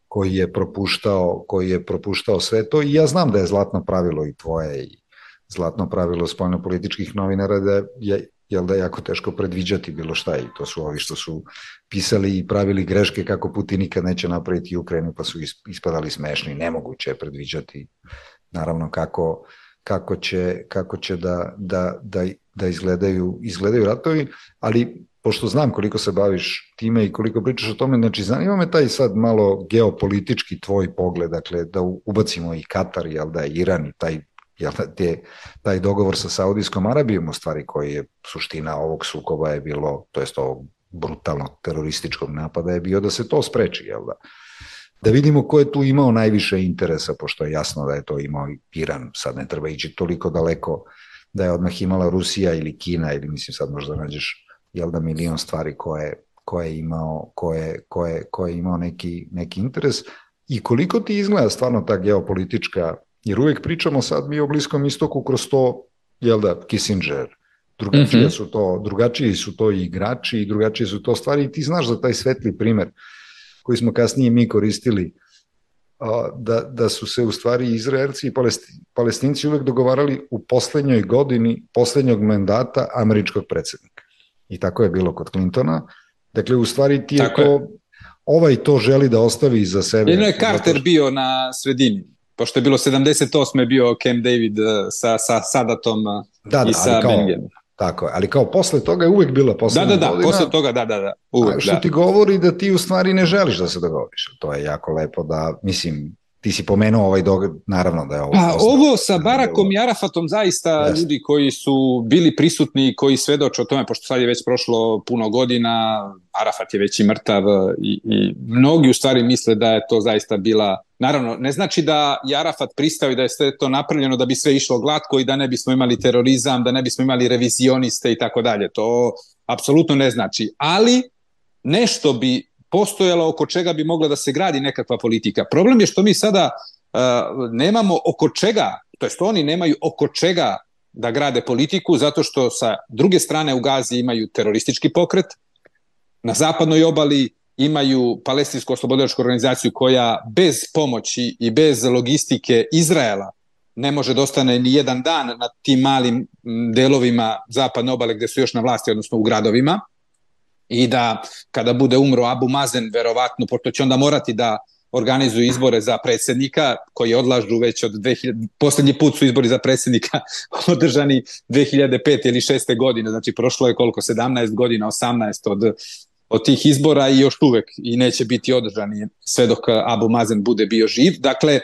koji je propuštao, koji je propuštao sve to i ja znam da je zlatno pravilo i tvoje i zlatno pravilo spoljnopolitičkih novinara da je jel da je jako teško predviđati bilo šta i to su ovi što su pisali i pravili greške kako Putin nikad neće napraviti Ukrajinu pa su ispadali smešni, nemoguće je predviđati naravno kako, kako će, kako će da, da, da, da izgledaju, izgledaju ratovi, ali pošto znam koliko se baviš time i koliko pričaš o tome, znači zanima me taj sad malo geopolitički tvoj pogled, dakle da ubacimo i Katar, jel da Iran i taj jel, da, te, taj dogovor sa Saudijskom Arabijom u stvari koji je suština ovog sukoba je bilo, to jest ovog brutalnog terorističkog napada je bio da se to spreči, jel da? Da vidimo ko je tu imao najviše interesa, pošto je jasno da je to imao Iran, sad ne treba ići toliko daleko da je odmah imala Rusija ili Kina, ili mislim sad možda nađeš jel da milion stvari koje, koje je imao, koje, koje, koje je imao neki, neki interes i koliko ti izgleda stvarno ta geopolitička Jer uvek pričamo sad mi o Bliskom istoku kroz to, jel da, Kissinger, drugačije mm -hmm. su to, drugačiji su to i igrači i drugačije su to stvari i ti znaš za taj svetli primer koji smo kasnije mi koristili, da, da su se u stvari Izraelci i Palestinci uvek dogovarali u poslednjoj godini poslednjog mandata američkog predsednika. I tako je bilo kod Clintona. Dakle, u stvari ti tako je to, ovaj to želi da ostavi za sebe. Jedno je Carter što... bio na sredini pošto je bilo 78. bio Cam David uh, sa, sa Sadatom uh, da, da, i sa kao, Bengem. Tako ali kao posle toga je uvek bila godina. Da, da, da, posle toga, da, da, da. Uvek, a što da. ti govori da ti u stvari ne želiš da se dogovoriš. To je jako lepo da, mislim, ti si pomenuo ovaj dog, naravno da je ovo... Pa, ovo sa Barakom i Arafatom zaista Jeste. ljudi koji su bili prisutni i koji svedoče o tome, pošto sad je već prošlo puno godina, Arafat je već i mrtav i, i mnogi u stvari misle da je to zaista bila Naravno, ne znači da je Arafat pristao i da je sve to napravljeno da bi sve išlo glatko i da ne bismo imali terorizam, da ne bismo imali revizioniste i tako dalje. To apsolutno ne znači. Ali nešto bi postojalo oko čega bi mogla da se gradi nekakva politika. Problem je što mi sada uh, nemamo oko čega, to jest oni nemaju oko čega da grade politiku, zato što sa druge strane u Gazi imaju teroristički pokret, na zapadnoj obali imaju palestinsku oslobodilačku organizaciju koja bez pomoći i bez logistike Izraela ne može da ostane ni jedan dan na tim malim delovima zapadne obale gde su još na vlasti, odnosno u gradovima, i da kada bude umro Abu Mazen, verovatno, pošto će onda morati da organizuju izbore za predsednika, koji odlažu već od 2000, poslednji put su izbori za predsednika održani 2005. ili 6. godine, znači prošlo je koliko, 17 godina, 18 od, od tih izbora i još uvek i neće biti održani sve dok Abu Mazen bude bio živ. Dakle,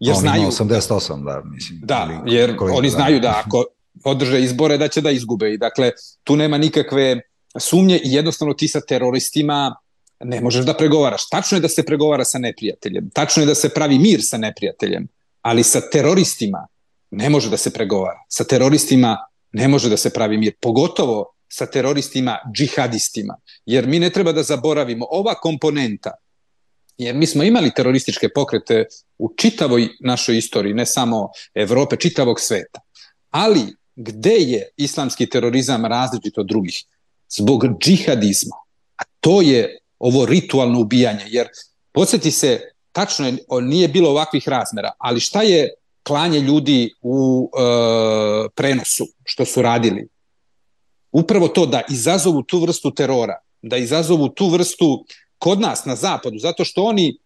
jer On znaju... 88, da, mislim. Da, jer oni da. znaju da ako održe izbore da će da izgube i dakle tu nema nikakve sumnje i jednostavno ti sa teroristima ne možeš da pregovaraš. Tačno je da se pregovara sa neprijateljem, tačno je da se pravi mir sa neprijateljem, ali sa teroristima ne može da se pregovara. Sa teroristima ne može da se pravi mir, pogotovo sa teroristima džihadistima. Jer mi ne treba da zaboravimo, ova komponenta, jer mi smo imali terorističke pokrete u čitavoj našoj istoriji, ne samo Evrope, čitavog sveta. Ali gde je islamski terorizam različit od drugih? Zbog džihadizma. A to je ovo ritualno ubijanje, jer podsjeti se, tačno je, nije bilo ovakvih razmera, ali šta je klanje ljudi u e, prenosu, što su radili? Upravo to da izazovu tu vrstu terora, da izazovu tu vrstu kod nas na zapadu, zato što oni e,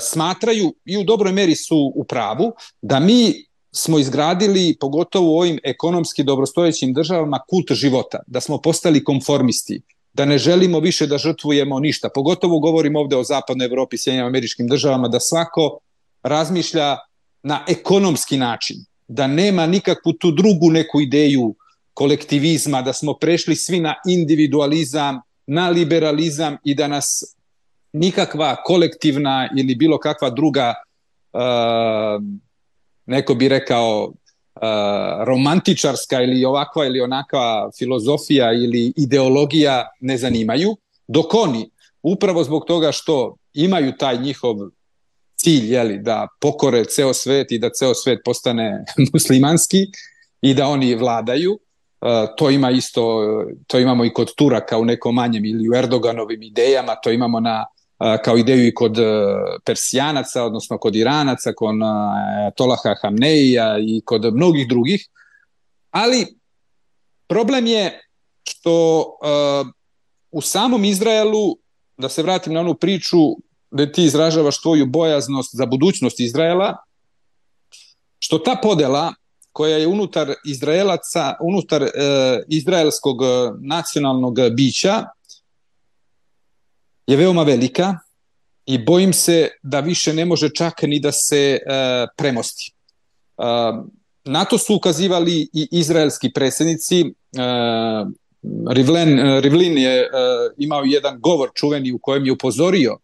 smatraju i u dobroj meri su u pravu da mi smo izgradili, pogotovo u ovim ekonomski dobrostojećim državama, kult života, da smo postali konformisti, da ne želimo više da žrtvujemo ništa. Pogotovo govorim ovde o zapadnoj Evropi, Sjedinjama američkim državama, da svako razmišlja na ekonomski način, da nema nikakvu tu drugu neku ideju kolektivizma, da smo prešli svi na individualizam, na liberalizam i da nas nikakva kolektivna ili bilo kakva druga uh, neko bi rekao romantičarska ili ovakva ili onakva filozofija ili ideologija ne zanimaju, dok oni, upravo zbog toga što imaju taj njihov cilj, jeli, da pokore ceo svet i da ceo svet postane muslimanski i da oni vladaju, to ima isto, to imamo i kod Turaka u nekom manjem ili u Erdoganovim idejama, to imamo na kao ideju i kod e, Persijanaca, odnosno kod Iranaca, kod e, Tolaha Hamneija i kod mnogih drugih. Ali problem je što uh, u samom Izraelu, da se vratim na onu priču da ti izražavaš tvoju bojaznost za budućnost Izraela, što ta podela koja je unutar Izraelaca, unutar uh, izraelskog nacionalnog bića, je veoma velika i bojim se da više ne može čak ni da se uh, premosti. Uh, na to su ukazivali i izraelski predsednici. Uh, Rivlin, uh, Rivlin je uh, imao jedan govor čuveni u kojem je upozorio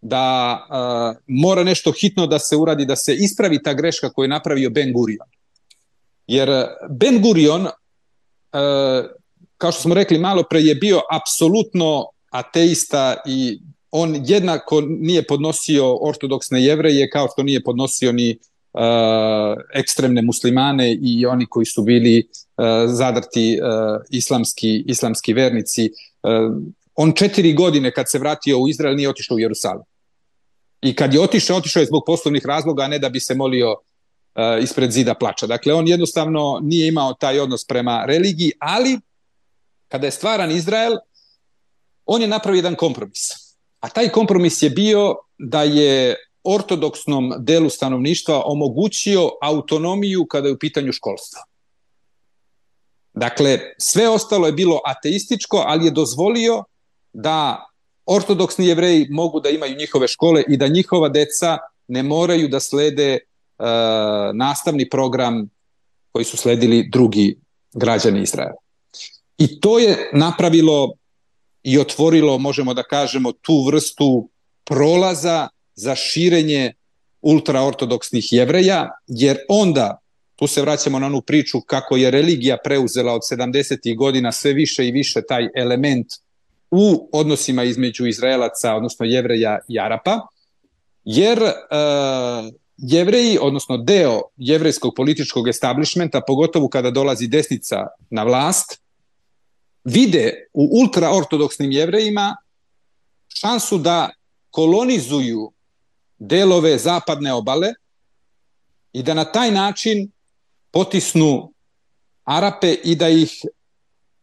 da uh, mora nešto hitno da se uradi, da se ispravi ta greška koju je napravio Ben Gurion. Jer Ben Gurion, uh, kao što smo rekli malo pre, je bio apsolutno ateista i on jednako nije podnosio ortodoksne jevreje kao što nije podnosio ni uh, ekstremne muslimane i oni koji su bili uh, zadrti uh, islamski, islamski vernici. Uh, on četiri godine kad se vratio u Izrael nije otišao u Jerusalim. I kad je otišao, otišao je zbog poslovnih razloga, a ne da bi se molio uh, ispred zida plača. Dakle, on jednostavno nije imao taj odnos prema religiji, ali kada je stvaran Izrael, on je napravio jedan kompromis. A taj kompromis je bio da je ortodoksnom delu stanovništva omogućio autonomiju kada je u pitanju školstva. Dakle, sve ostalo je bilo ateističko, ali je dozvolio da ortodoksni jevreji mogu da imaju njihove škole i da njihova deca ne moraju da slede e, nastavni program koji su sledili drugi građani Izraela. I to je napravilo i otvorilo, možemo da kažemo, tu vrstu prolaza za širenje ultraortodoksnih jevreja, jer onda, tu se vraćamo na onu priču kako je religija preuzela od 70. godina sve više i više taj element u odnosima između Izraelaca, odnosno jevreja i Arapa, jer e, jevreji, odnosno deo jevrejskog političkog establishmenta, pogotovo kada dolazi desnica na vlast, vide u ultraortodoksnim jevrejima šansu da kolonizuju delove zapadne obale i da na taj način potisnu Arape i da ih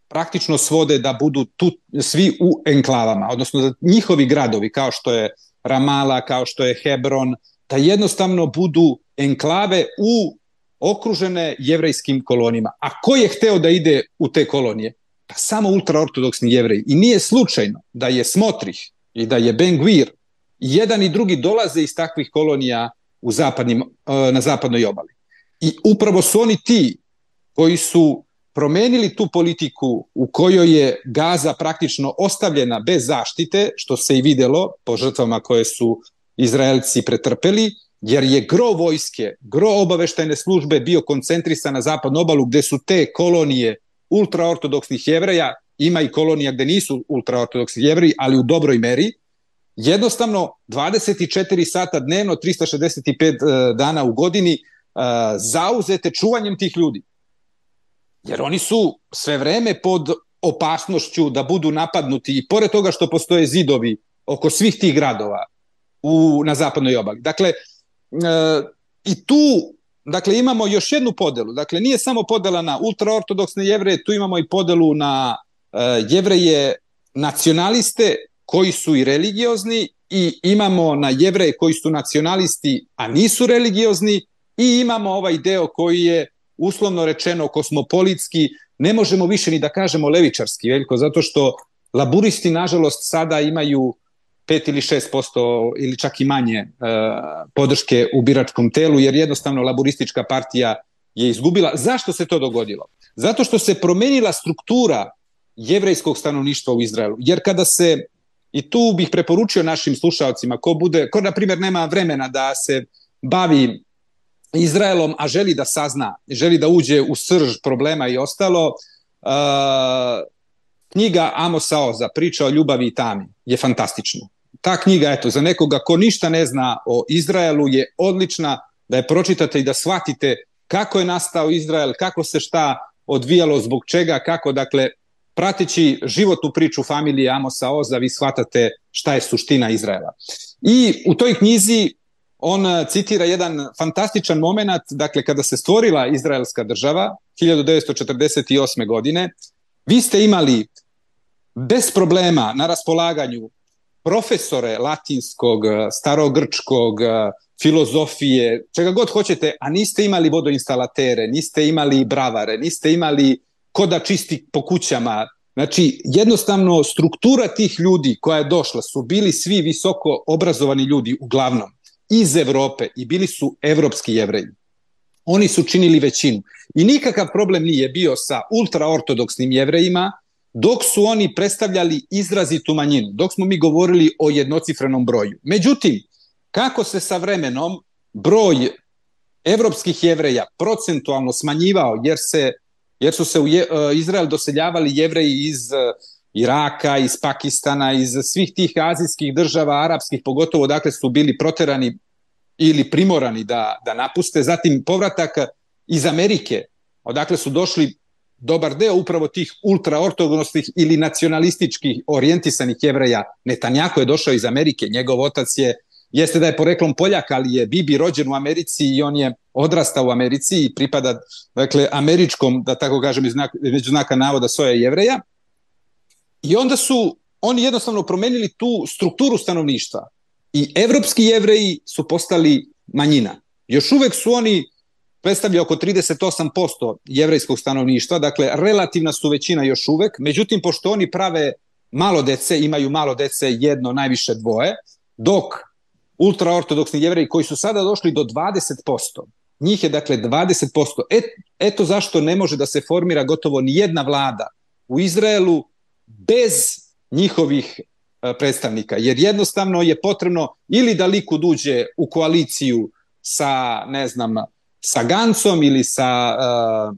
praktično svode da budu tu svi u enklavama, odnosno da njihovi gradovi kao što je Ramala, kao što je Hebron, da jednostavno budu enklave u okružene jevrejskim kolonijama. A ko je hteo da ide u te kolonije? Pa samo ultraortodoksni jevreji. I nije slučajno da je Smotrih i da je Ben Gvir jedan i drugi dolaze iz takvih kolonija u zapadnim, e, na zapadnoj obali. I upravo su oni ti koji su promenili tu politiku u kojoj je Gaza praktično ostavljena bez zaštite, što se i videlo po žrtvama koje su Izraelci pretrpeli, jer je gro vojske, gro obaveštajne službe bio koncentrisan na zapadnu obalu gde su te kolonije ultraortodoksnih jevreja, ima i kolonija gde nisu ultraortodoksni jevreji, ali u dobroj meri, jednostavno 24 sata dnevno, 365 e, dana u godini, e, zauzete čuvanjem tih ljudi. Jer oni su sve vreme pod opasnošću da budu napadnuti i pored toga što postoje zidovi oko svih tih gradova u, na zapadnoj obali. Dakle, e, i tu dakle, imamo još jednu podelu. Dakle, nije samo podela na ultraortodoksne jevreje, tu imamo i podelu na e, jevreje nacionaliste koji su i religiozni i imamo na jevreje koji su nacionalisti, a nisu religiozni i imamo ovaj deo koji je uslovno rečeno kosmopolitski, ne možemo više ni da kažemo levičarski, veliko, zato što laburisti, nažalost, sada imaju 5 ili 6% ili čak i manje e, podrške u biračkom telu, jer jednostavno laburistička partija je izgubila. Zašto se to dogodilo? Zato što se promenila struktura jevrejskog stanovništva u Izraelu. Jer kada se, i tu bih preporučio našim slušalcima, ko bude, ko na primjer nema vremena da se bavi Izraelom, a želi da sazna, želi da uđe u srž problema i ostalo, uh, knjiga Amosa Oza, priča o ljubavi i tami, je fantastična. Ta knjiga, eto, za nekoga ko ništa ne zna o Izraelu je odlična da je pročitate i da shvatite kako je nastao Izrael, kako se šta odvijalo, zbog čega, kako, dakle, prateći životnu priču familije Amosa Oza, vi shvatate šta je suština Izraela. I u toj knjizi on eh, citira jedan fantastičan moment, dakle kada se stvorila Izraelska država 1948. godine, vi ste imali bez problema na raspolaganju profesore latinskog, eh, starogrčkog, eh, filozofije, čega god hoćete, a niste imali vodoinstalatere, niste imali bravare, niste imali ko da čisti po kućama. Znači, jednostavno, struktura tih ljudi koja je došla su bili svi visoko obrazovani ljudi uglavnom iz Evrope i bili su evropski jevreji. Oni su činili većinu. I nikakav problem nije bio sa ultraortodoksnim jevrejima, dok su oni predstavljali izrazitu manjinu, dok smo mi govorili o jednocifrenom broju. Međutim, kako se sa vremenom broj evropskih jevreja procentualno smanjivao, jer, se, jer su se u e, Izrael doseljavali jevreji iz e, Iraka, iz Pakistana, iz svih tih azijskih država, arapskih, pogotovo dakle su bili proterani ili primorani da, da napuste. Zatim povratak iz Amerike, odakle su došli dobar deo upravo tih ultraortodoksnih ili nacionalističkih orijentisanih jevreja. Netanjako je došao iz Amerike, njegov otac je jeste da je poreklom Poljak, ali je Bibi rođen u Americi i on je odrastao u Americi i pripada dakle, američkom, da tako kažem, među znaka navoda soja jevreja. I onda su oni jednostavno promenili tu strukturu stanovništva. I evropski jevreji su postali manjina. Još uvek su oni predstavlja oko 38% jevrejskog stanovništva, dakle relativna su većina još uvek, međutim pošto oni prave malo dece, imaju malo dece, jedno, najviše dvoje, dok ultraortodoksni jevreji koji su sada došli do 20%, njih je dakle 20%, et, eto zašto ne može da se formira gotovo ni jedna vlada u Izraelu bez njihovih e, predstavnika, jer jednostavno je potrebno ili da Likud uđe u koaliciju sa, ne znam, sa Gancom ili sa, uh,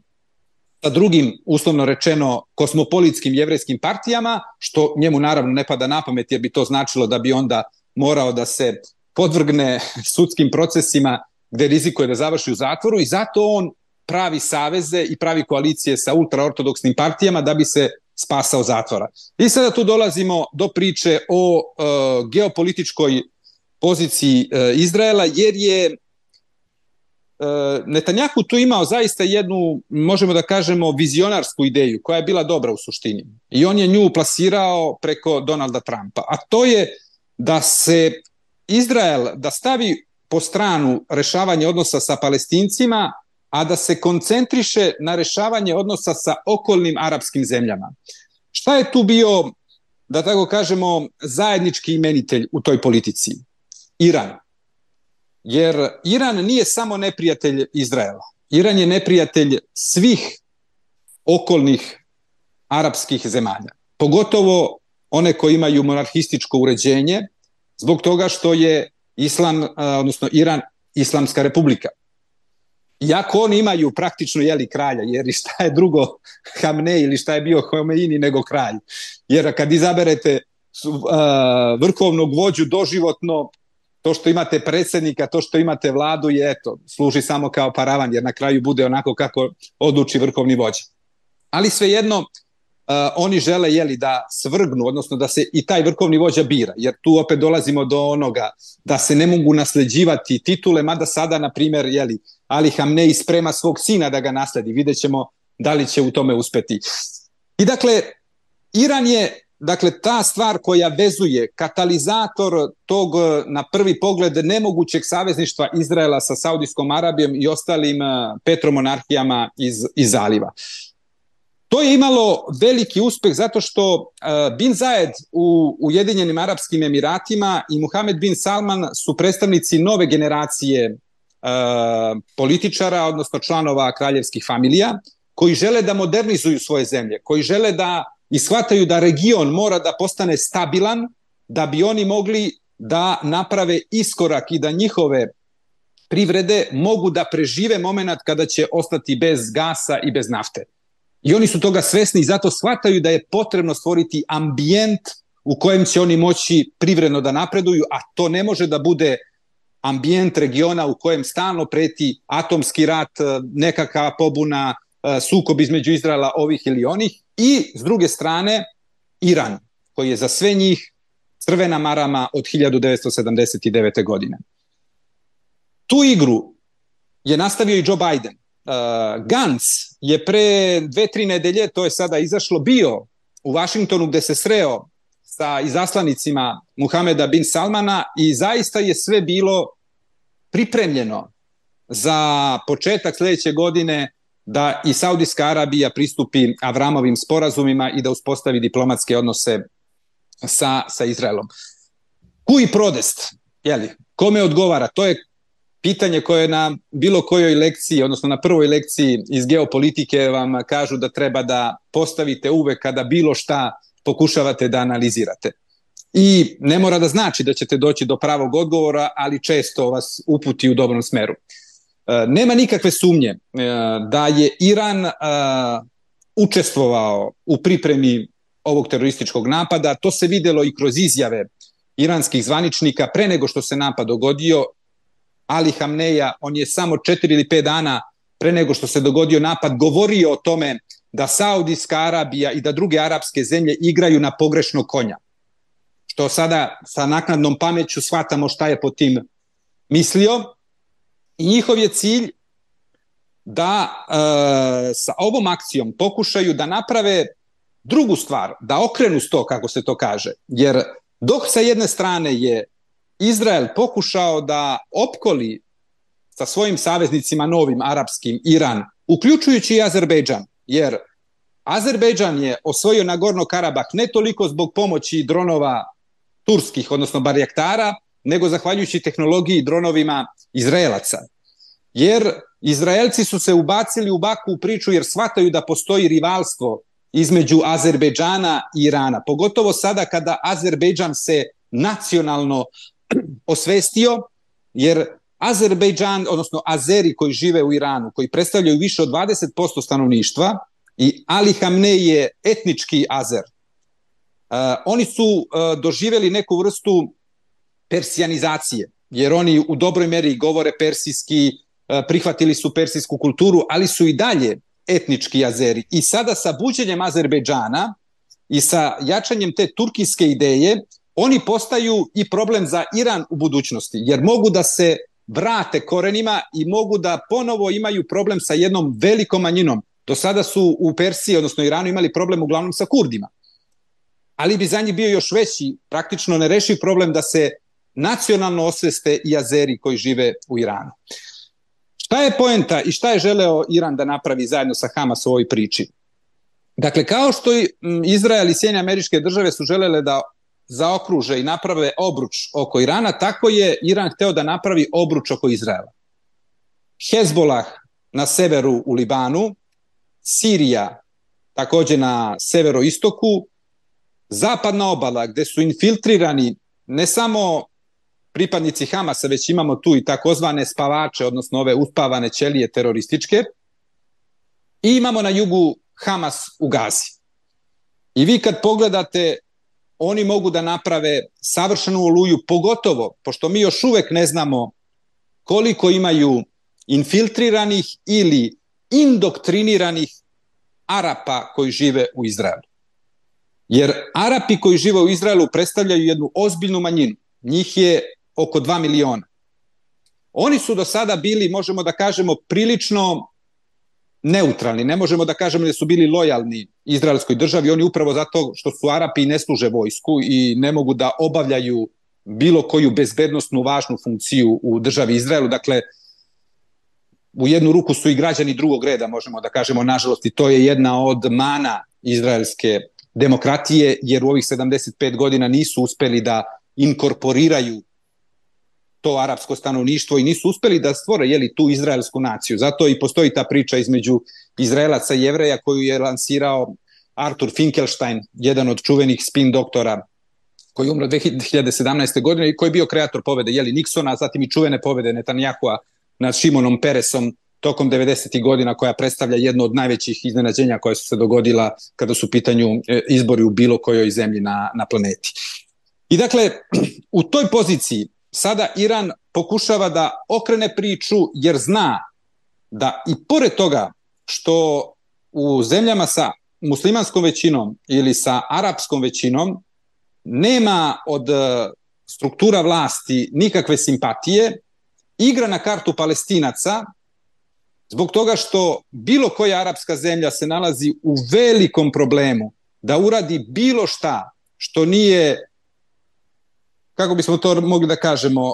sa drugim, uslovno rečeno, kosmopolitskim jevrejskim partijama, što njemu naravno ne pada na pamet, jer bi to značilo da bi onda morao da se podvrgne sudskim procesima gde rizikuje da završi u zatvoru i zato on pravi saveze i pravi koalicije sa ultraortodoksnim partijama da bi se spasao zatvora. I sada tu dolazimo do priče o uh, geopolitičkoj poziciji uh, Izraela, jer je Netanjahu tu imao zaista jednu, možemo da kažemo, vizionarsku ideju koja je bila dobra u suštini. I on je nju plasirao preko Donalda Trumpa. A to je da se Izrael, da stavi po stranu rešavanje odnosa sa palestincima, a da se koncentriše na rešavanje odnosa sa okolnim arapskim zemljama. Šta je tu bio, da tako kažemo, zajednički imenitelj u toj politici? Iran. Jer Iran nije samo neprijatelj Izraela. Iran je neprijatelj svih okolnih arapskih zemalja. Pogotovo one koje imaju monarhističko uređenje, zbog toga što je Islam, odnosno Iran, Islamska republika. Iako oni imaju praktično jeli kralja, jer šta je drugo Hamne ili šta je bio Homeini nego kralj. Jer kad izaberete vrhovnog vođu doživotno, to što imate predsednika, to što imate vladu je eto, služi samo kao paravan, jer na kraju bude onako kako odluči vrhovni vođa. Ali svejedno, Uh, oni žele jeli da svrgnu, odnosno da se i taj vrhovni vođa bira, jer tu opet dolazimo do onoga da se ne mogu nasleđivati titule, mada sada, na primjer, jeli, Ali Hamnei sprema svog sina da ga nasledi. Vidjet ćemo da li će u tome uspeti. I dakle, Iran je dakle ta stvar koja vezuje katalizator tog na prvi pogled nemogućeg savezništva Izraela sa Saudijskom Arabijom i ostalim petromonarhijama iz, iz zaliva. To je imalo veliki uspeh zato što uh, Bin Zayed u Ujedinjenim Arapskim Emiratima i Muhammed Bin Salman su predstavnici nove generacije političara, odnosno članova kraljevskih familija, koji žele da modernizuju svoje zemlje, koji žele da ishvataju da region mora da postane stabilan, da bi oni mogli da naprave iskorak i da njihove privrede mogu da prežive moment kada će ostati bez gasa i bez nafte. I oni su toga svesni i zato shvataju da je potrebno stvoriti ambijent u kojem će oni moći privredno da napreduju, a to ne može da bude ambijent regiona u kojem stalno preti atomski rat, nekakva pobuna, sukob između Izraela ovih ili onih i s druge strane Iran, koji je za sve njih crvena marama od 1979. godine. Tu igru je nastavio i Joe Biden uh, Gantz je pre dve, tri nedelje, to je sada izašlo, bio u Vašingtonu gde se sreo sa izaslanicima Muhameda bin Salmana i zaista je sve bilo pripremljeno za početak sledeće godine da i Saudijska Arabija pristupi Avramovim sporazumima i da uspostavi diplomatske odnose sa, sa Izraelom. Kui prodest, jeli, kome odgovara? To je pitanje koje na bilo kojoj lekciji, odnosno na prvoj lekciji iz geopolitike vam kažu da treba da postavite uvek kada bilo šta pokušavate da analizirate. I ne mora da znači da ćete doći do pravog odgovora, ali često vas uputi u dobrom smeru. E, nema nikakve sumnje e, da je Iran e, učestvovao u pripremi ovog terorističkog napada. To se videlo i kroz izjave iranskih zvaničnika pre nego što se napad dogodio Ali Hamneja, on je samo 4 ili 5 dana pre nego što se dogodio napad govorio o tome da Saudijska Arabija i da druge arapske zemlje igraju na pogrešnog konja. Što sada sa naknadnom pameću shvatamo šta je po tim mislio. I njihov je cilj da e, sa ovom akcijom pokušaju da naprave drugu stvar, da okrenu sto, kako se to kaže. Jer dok sa jedne strane je Izrael pokušao da opkoli sa svojim saveznicima novim arapskim Iran, uključujući i Azerbejdžan, jer Azerbejdžan je osvojio Nagorno Karabah ne toliko zbog pomoći dronova turskih, odnosno barjaktara, nego zahvaljujući tehnologiji dronovima Izraelaca. Jer Izraelci su se ubacili u baku u priču jer shvataju da postoji rivalstvo između Azerbejdžana i Irana. Pogotovo sada kada Azerbejdžan se nacionalno osvestio, jer Azerbejdžan, odnosno Azeri koji žive u Iranu, koji predstavljaju više od 20% stanovništva, i Ali Hamnej je etnički Azer. Uh, oni su uh, doživeli neku vrstu persijanizacije, jer oni u dobroj meri govore persijski, uh, prihvatili su persijsku kulturu, ali su i dalje etnički Azeri. I sada sa buđenjem Azerbejdžana i sa jačanjem te turkijske ideje, oni postaju i problem za Iran u budućnosti, jer mogu da se vrate korenima i mogu da ponovo imaju problem sa jednom velikom manjinom. Do sada su u Persiji, odnosno Iranu, imali problem uglavnom sa Kurdima. Ali bi za njih bio još veći, praktično nerešiv problem da se nacionalno osveste i Azeri koji žive u Iranu. Šta je poenta i šta je želeo Iran da napravi zajedno sa Hamas u ovoj priči? Dakle, kao što i Izrael i Sjedinje američke države su želele da zaokruže i naprave obruč oko Irana, tako je Iran hteo da napravi obruč oko Izraela. Hezbolah na severu u Libanu, Sirija takođe na severoistoku, zapadna obala gde su infiltrirani ne samo pripadnici Hamasa, već imamo tu i takozvane spavače, odnosno ove uspavane ćelije terorističke, i imamo na jugu Hamas u Gazi. I vi kad pogledate, oni mogu da naprave savršenu oluju, pogotovo, pošto mi još uvek ne znamo koliko imaju infiltriranih ili indoktriniranih Arapa koji žive u Izraelu. Jer Arapi koji žive u Izraelu predstavljaju jednu ozbiljnu manjinu. Njih je oko 2 miliona. Oni su do sada bili, možemo da kažemo, prilično neutralni. Ne možemo da kažemo da su bili lojalni izraelskoj državi. Oni upravo zato što su Arapi ne služe vojsku i ne mogu da obavljaju bilo koju bezbednostnu važnu funkciju u državi Izraelu. Dakle, u jednu ruku su i građani drugog reda, možemo da kažemo, nažalost, i to je jedna od mana izraelske demokratije, jer u ovih 75 godina nisu uspeli da inkorporiraju to arapsko stanovništvo i nisu uspeli da stvore jeli, tu izraelsku naciju. Zato i postoji ta priča između Izraelaca i Jevreja koju je lansirao Artur Finkelstein, jedan od čuvenih spin doktora koji je umro 2017. godine i koji je bio kreator pobede jeli, Nixona, zatim i čuvene pobede Netanjahua nad Šimonom Peresom tokom 90. godina koja predstavlja jedno od najvećih iznenađenja koje su se dogodila kada su u pitanju e, izbori u bilo kojoj zemlji na, na planeti. I dakle, u toj poziciji sada Iran pokušava da okrene priču jer zna da i pored toga što u zemljama sa muslimanskom većinom ili sa arapskom većinom nema od e, struktura vlasti nikakve simpatije, igra na kartu palestinaca zbog toga što bilo koja arapska zemlja se nalazi u velikom problemu da uradi bilo šta što nije kako bismo to mogli da kažemo, uh,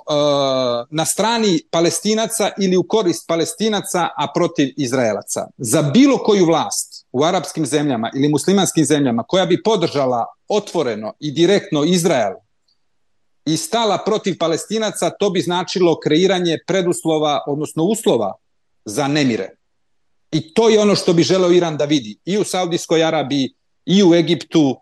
na strani palestinaca ili u korist palestinaca, a protiv Izraelaca. Za bilo koju vlast u arapskim zemljama ili muslimanskim zemljama koja bi podržala otvoreno i direktno Izrael i stala protiv palestinaca, to bi značilo kreiranje preduslova, odnosno uslova za nemire. I to je ono što bi želeo Iran da vidi i u Saudijskoj Arabiji, i u Egiptu,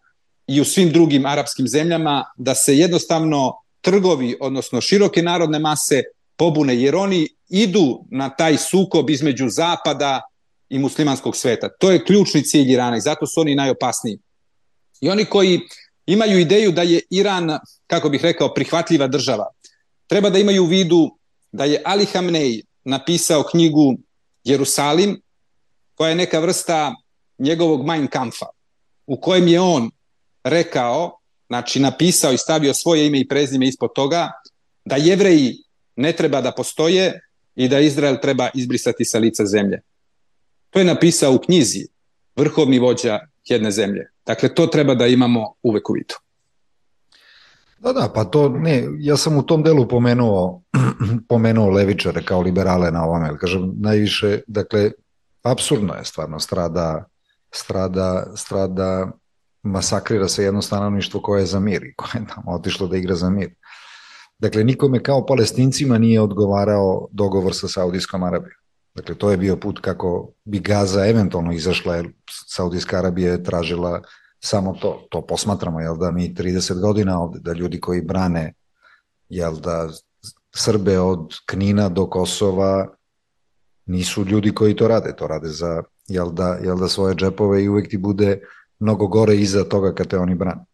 i u svim drugim arapskim zemljama da se jednostavno trgovi, odnosno široke narodne mase pobune, jer oni idu na taj sukob između zapada i muslimanskog sveta. To je ključni cilj Irana i zato su oni najopasniji. I oni koji imaju ideju da je Iran, kako bih rekao, prihvatljiva država, treba da imaju u vidu da je Ali Hamnej napisao knjigu Jerusalim, koja je neka vrsta njegovog Mein Kampfa, u kojem je on rekao, znači napisao i stavio svoje ime i prezime ispod toga, da jevreji ne treba da postoje i da Izrael treba izbrisati sa lica zemlje. To je napisao u knjizi vrhovni vođa jedne zemlje. Dakle, to treba da imamo uvek u vidu. Da, da, pa to ne, ja sam u tom delu pomenuo, pomenuo levičare kao liberale na ovome, kažem, najviše, dakle, absurdno je stvarno, strada, strada, strada masakrira se jedno stanovništvo koje je za mir i koje je tamo otišlo da igra za mir. Dakle, nikome kao palestincima nije odgovarao dogovor sa Saudijskom Arabijom. Dakle, to je bio put kako bi Gaza eventualno izašla, jer Saudijska Arabija je tražila samo to. To posmatramo, jel da mi 30 godina ovde, da ljudi koji brane, jel da Srbe od Knina do Kosova nisu ljudi koji to rade, to rade za, jel da, jel da svoje džepove i uvek ti bude mnogo gore iza toga kad te oni brane.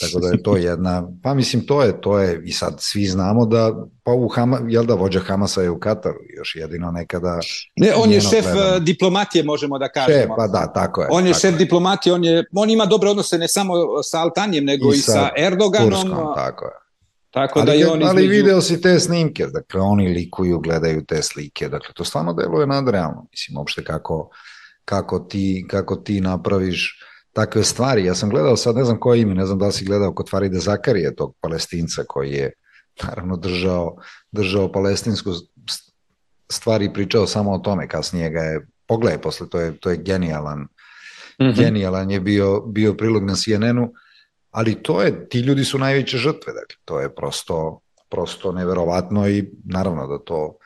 Tako da je to jedna, pa mislim to je, to je i sad svi znamo da pa u Hama, jel da vođa Hamasa je u Kataru, još jedino nekada Ne, on je šef. Eh, diplomatije možemo da kažemo. Šef, pa da, tako je. On je šef je. diplomatije, on je on ima dobre odnose ne samo sa Altanjem nego i, i sa, Erdoganom. Turskom, tako je. Tako da ali, on između... ali video si te snimke, dakle oni likuju, gledaju te slike, dakle to stvarno deluje nadrealno, mislim, uopšte kako, kako, ti, kako ti napraviš takve stvari. Ja sam gledao sad, ne znam koje ime, ne znam da li si gledao kod Faride Zakarije, tog palestinca koji je naravno držao, držao palestinsku stvari i pričao samo o tome, kasnije ga je, pogledaj posle, to je, to je genijalan, mm -hmm. genijalan je bio, bio prilog na CNN-u, ali to je, ti ljudi su najveće žrtve, dakle, to je prosto, prosto neverovatno i naravno da to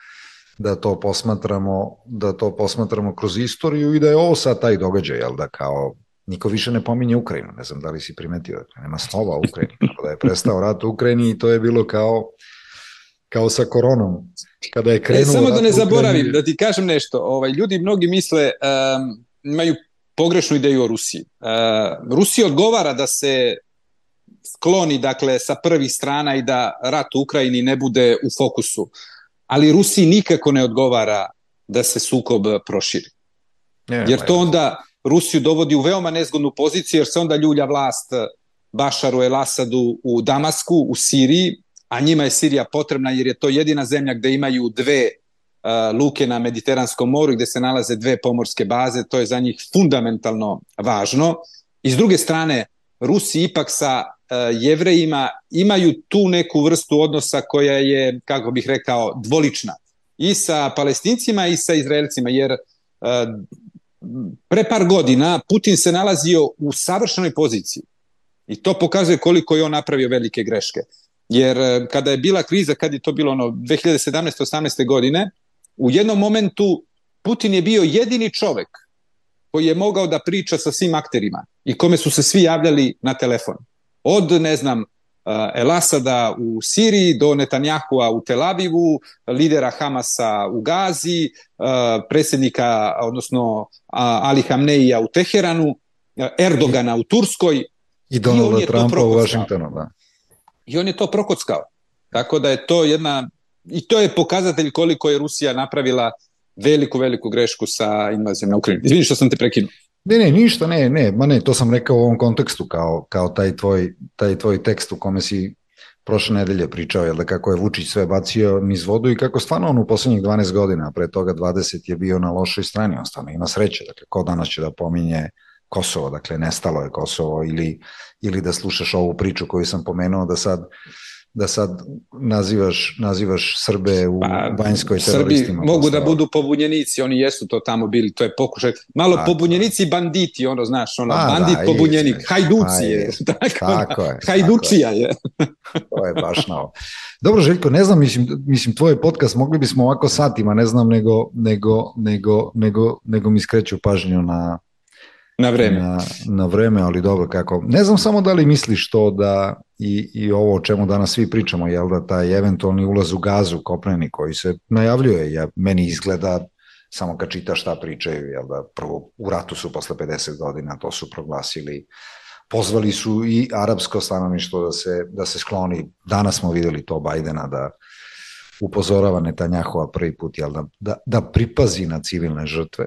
da to posmatramo da to posmatramo kroz istoriju i da je ovo sad taj događaj, jel da kao niko više ne pominje Ukrajinu, ne znam da li si primetio, dakle, nema slova u Ukrajini, da je prestao rat u Ukrajini i to je bilo kao kao sa koronom. Kada je krenuo e, samo da ne zaboravim, da ti kažem nešto, ovaj, ljudi mnogi misle, um, imaju pogrešnu ideju o Rusiji. Uh, Rusiji odgovara da se skloni dakle sa prvih strana i da rat u Ukrajini ne bude u fokusu. Ali Rusiji nikako ne odgovara da se sukob proširi. Ne, jer to onda Rusiju dovodi u veoma nezgodnu poziciju jer se onda ljulja vlast Bašaru el Asadu u Damasku, u Siriji, a njima je Sirija potrebna jer je to jedina zemlja gde imaju dve uh, luke na Mediteranskom moru gde se nalaze dve pomorske baze, to je za njih fundamentalno važno. I s druge strane, Rusi ipak sa uh, jevrejima imaju tu neku vrstu odnosa koja je, kako bih rekao, dvolična. I sa palestincima i sa izraelcima, jer uh, pre par godina Putin se nalazio u savršenoj poziciji. I to pokazuje koliko je on napravio velike greške. Jer e, kada je bila kriza, kad je to bilo ono 2017-18. godine, u jednom momentu Putin je bio jedini čovek koji je mogao da priča sa svim akterima i kome su se svi javljali na telefon. Od, ne znam, El Asada u Siriji do Netanjahua u Tel Avivu, lidera Hamasa u Gazi, e, predsjednika, odnosno Ali Hamneija u Teheranu, Erdogana u Turskoj. I Donalda Trumpa u Vašingtonu, da i on je to prokockao. Tako da je to jedna, i to je pokazatelj koliko je Rusija napravila veliku, veliku grešku sa invazijom na Ukrajinu. Izvini što sam te prekinuo. Ne, ne, ništa, ne, ne, ma ne, to sam rekao u ovom kontekstu kao, kao taj, tvoj, taj tvoj tekst u kome si prošle nedelje pričao, jel da kako je Vučić sve bacio niz vodu i kako stvarno on u poslednjih 12 godina, pre toga 20 je bio na lošoj strani, on stvarno ima sreće, dakle, ko danas će da pominje Kosovo, dakle, nestalo je Kosovo ili ili da slušaš ovu priču koju sam pomenuo da sad da sad nazivaš, nazivaš Srbe u pa, Banjskoj teroristima. Srbi mogu da budu pobunjenici, oni jesu to tamo bili, to je pokušaj. Malo tako. pobunjenici banditi, ono, znaš, ono, A, bandit, da, pobunjenik, je, hajduci je. Tako, tako je. Hajdučija tako je. to je baš na ovo. Dobro, Željko, ne znam, mislim, mislim, tvoj podcast mogli bismo ovako satima, ne znam, nego, nego, nego, nego, nego mi skreću pažnju na, Na vreme. Na, na vreme, ali dobro kako. Ne znam samo da li misliš to da i, i ovo o čemu danas svi pričamo, jel da taj eventualni ulaz u gazu kopneni koji se najavljuje, ja, meni izgleda samo kad čitaš šta pričaju, jel da prvo u ratu su posle 50 godina, to su proglasili, pozvali su i arapsko stanovništvo da se, da se skloni, danas smo videli to Bajdena da upozorava Netanjahova prvi put, jel da, da, da pripazi na civilne žrtve,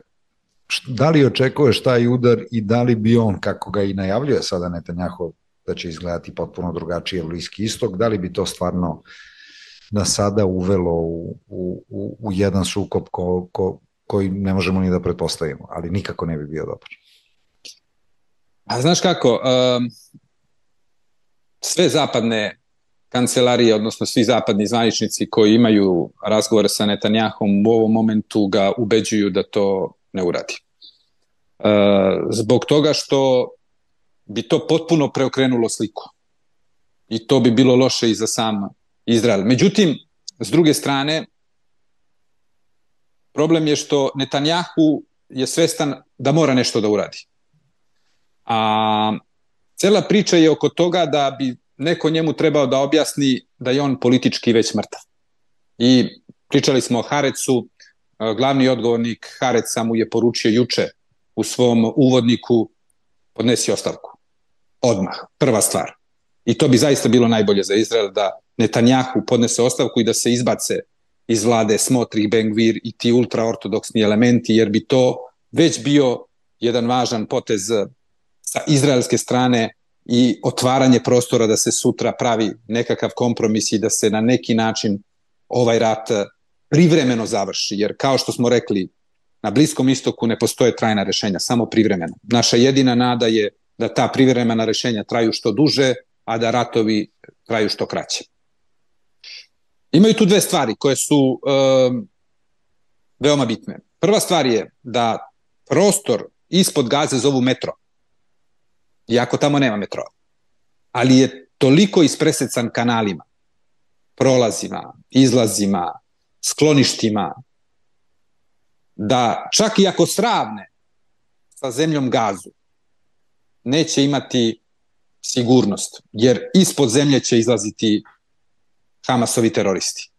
da li očekuješ taj udar i da li bi on, kako ga i najavljuje sada Netanjahu, da će izgledati potpuno drugačije Bliski istok, da li bi to stvarno da sada uvelo u, u, u jedan sukob ko, ko, koji ne možemo ni da pretpostavimo, ali nikako ne bi bio dobar. A znaš kako, um, sve zapadne kancelarije, odnosno svi zapadni zvaničnici koji imaju razgovore sa Netanjahom u ovom momentu ga ubeđuju da to ne uradi. E, zbog toga što bi to potpuno preokrenulo sliku. I to bi bilo loše i za sam Izrael. Međutim, s druge strane, problem je što Netanjahu je svestan da mora nešto da uradi. A cela priča je oko toga da bi neko njemu trebao da objasni da je on politički već mrtav. I pričali smo o Harecu, glavni odgovornik Hareca mu je poručio juče u svom uvodniku podnesi ostavku. Odmah, prva stvar. I to bi zaista bilo najbolje za Izrael da Netanjahu podnese ostavku i da se izbace iz vlade Smotrih, Bengvir i ti ultraortodoksni elementi, jer bi to već bio jedan važan potez sa izraelske strane i otvaranje prostora da se sutra pravi nekakav kompromis i da se na neki način ovaj rat privremeno završi, jer kao što smo rekli, na Bliskom istoku ne postoje trajna rešenja, samo privremeno. Naša jedina nada je da ta privremena rešenja traju što duže, a da ratovi traju što kraće. Imaju tu dve stvari koje su um, veoma bitne. Prva stvar je da prostor ispod gaze zovu metro, iako tamo nema metro, ali je toliko ispresecan kanalima, prolazima, izlazima, skloništima, da čak i ako sravne sa zemljom gazu, neće imati sigurnost, jer ispod zemlje će izlaziti Hamasovi teroristi.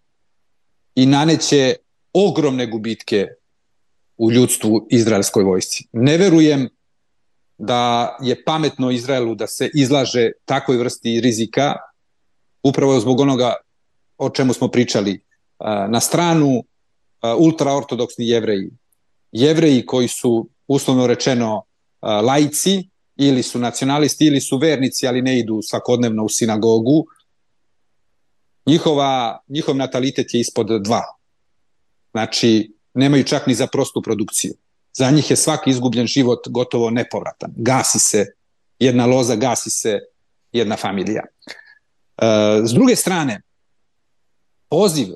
I naneće ogromne gubitke u ljudstvu izraelskoj vojsci. Ne verujem da je pametno Izraelu da se izlaže takvoj vrsti rizika, upravo zbog onoga o čemu smo pričali. Na stranu ultraortodoksni jevreji, jevreji koji su uslovno rečeno laici, ili su nacionalisti, ili su vernici, ali ne idu svakodnevno u sinagogu, njihova, njihov natalitet je ispod dva. Znači, nemaju čak ni za prostu produkciju. Za njih je svaki izgubljen život gotovo nepovratan. Gasi se jedna loza, gasi se jedna familija. E, s druge strane, poziv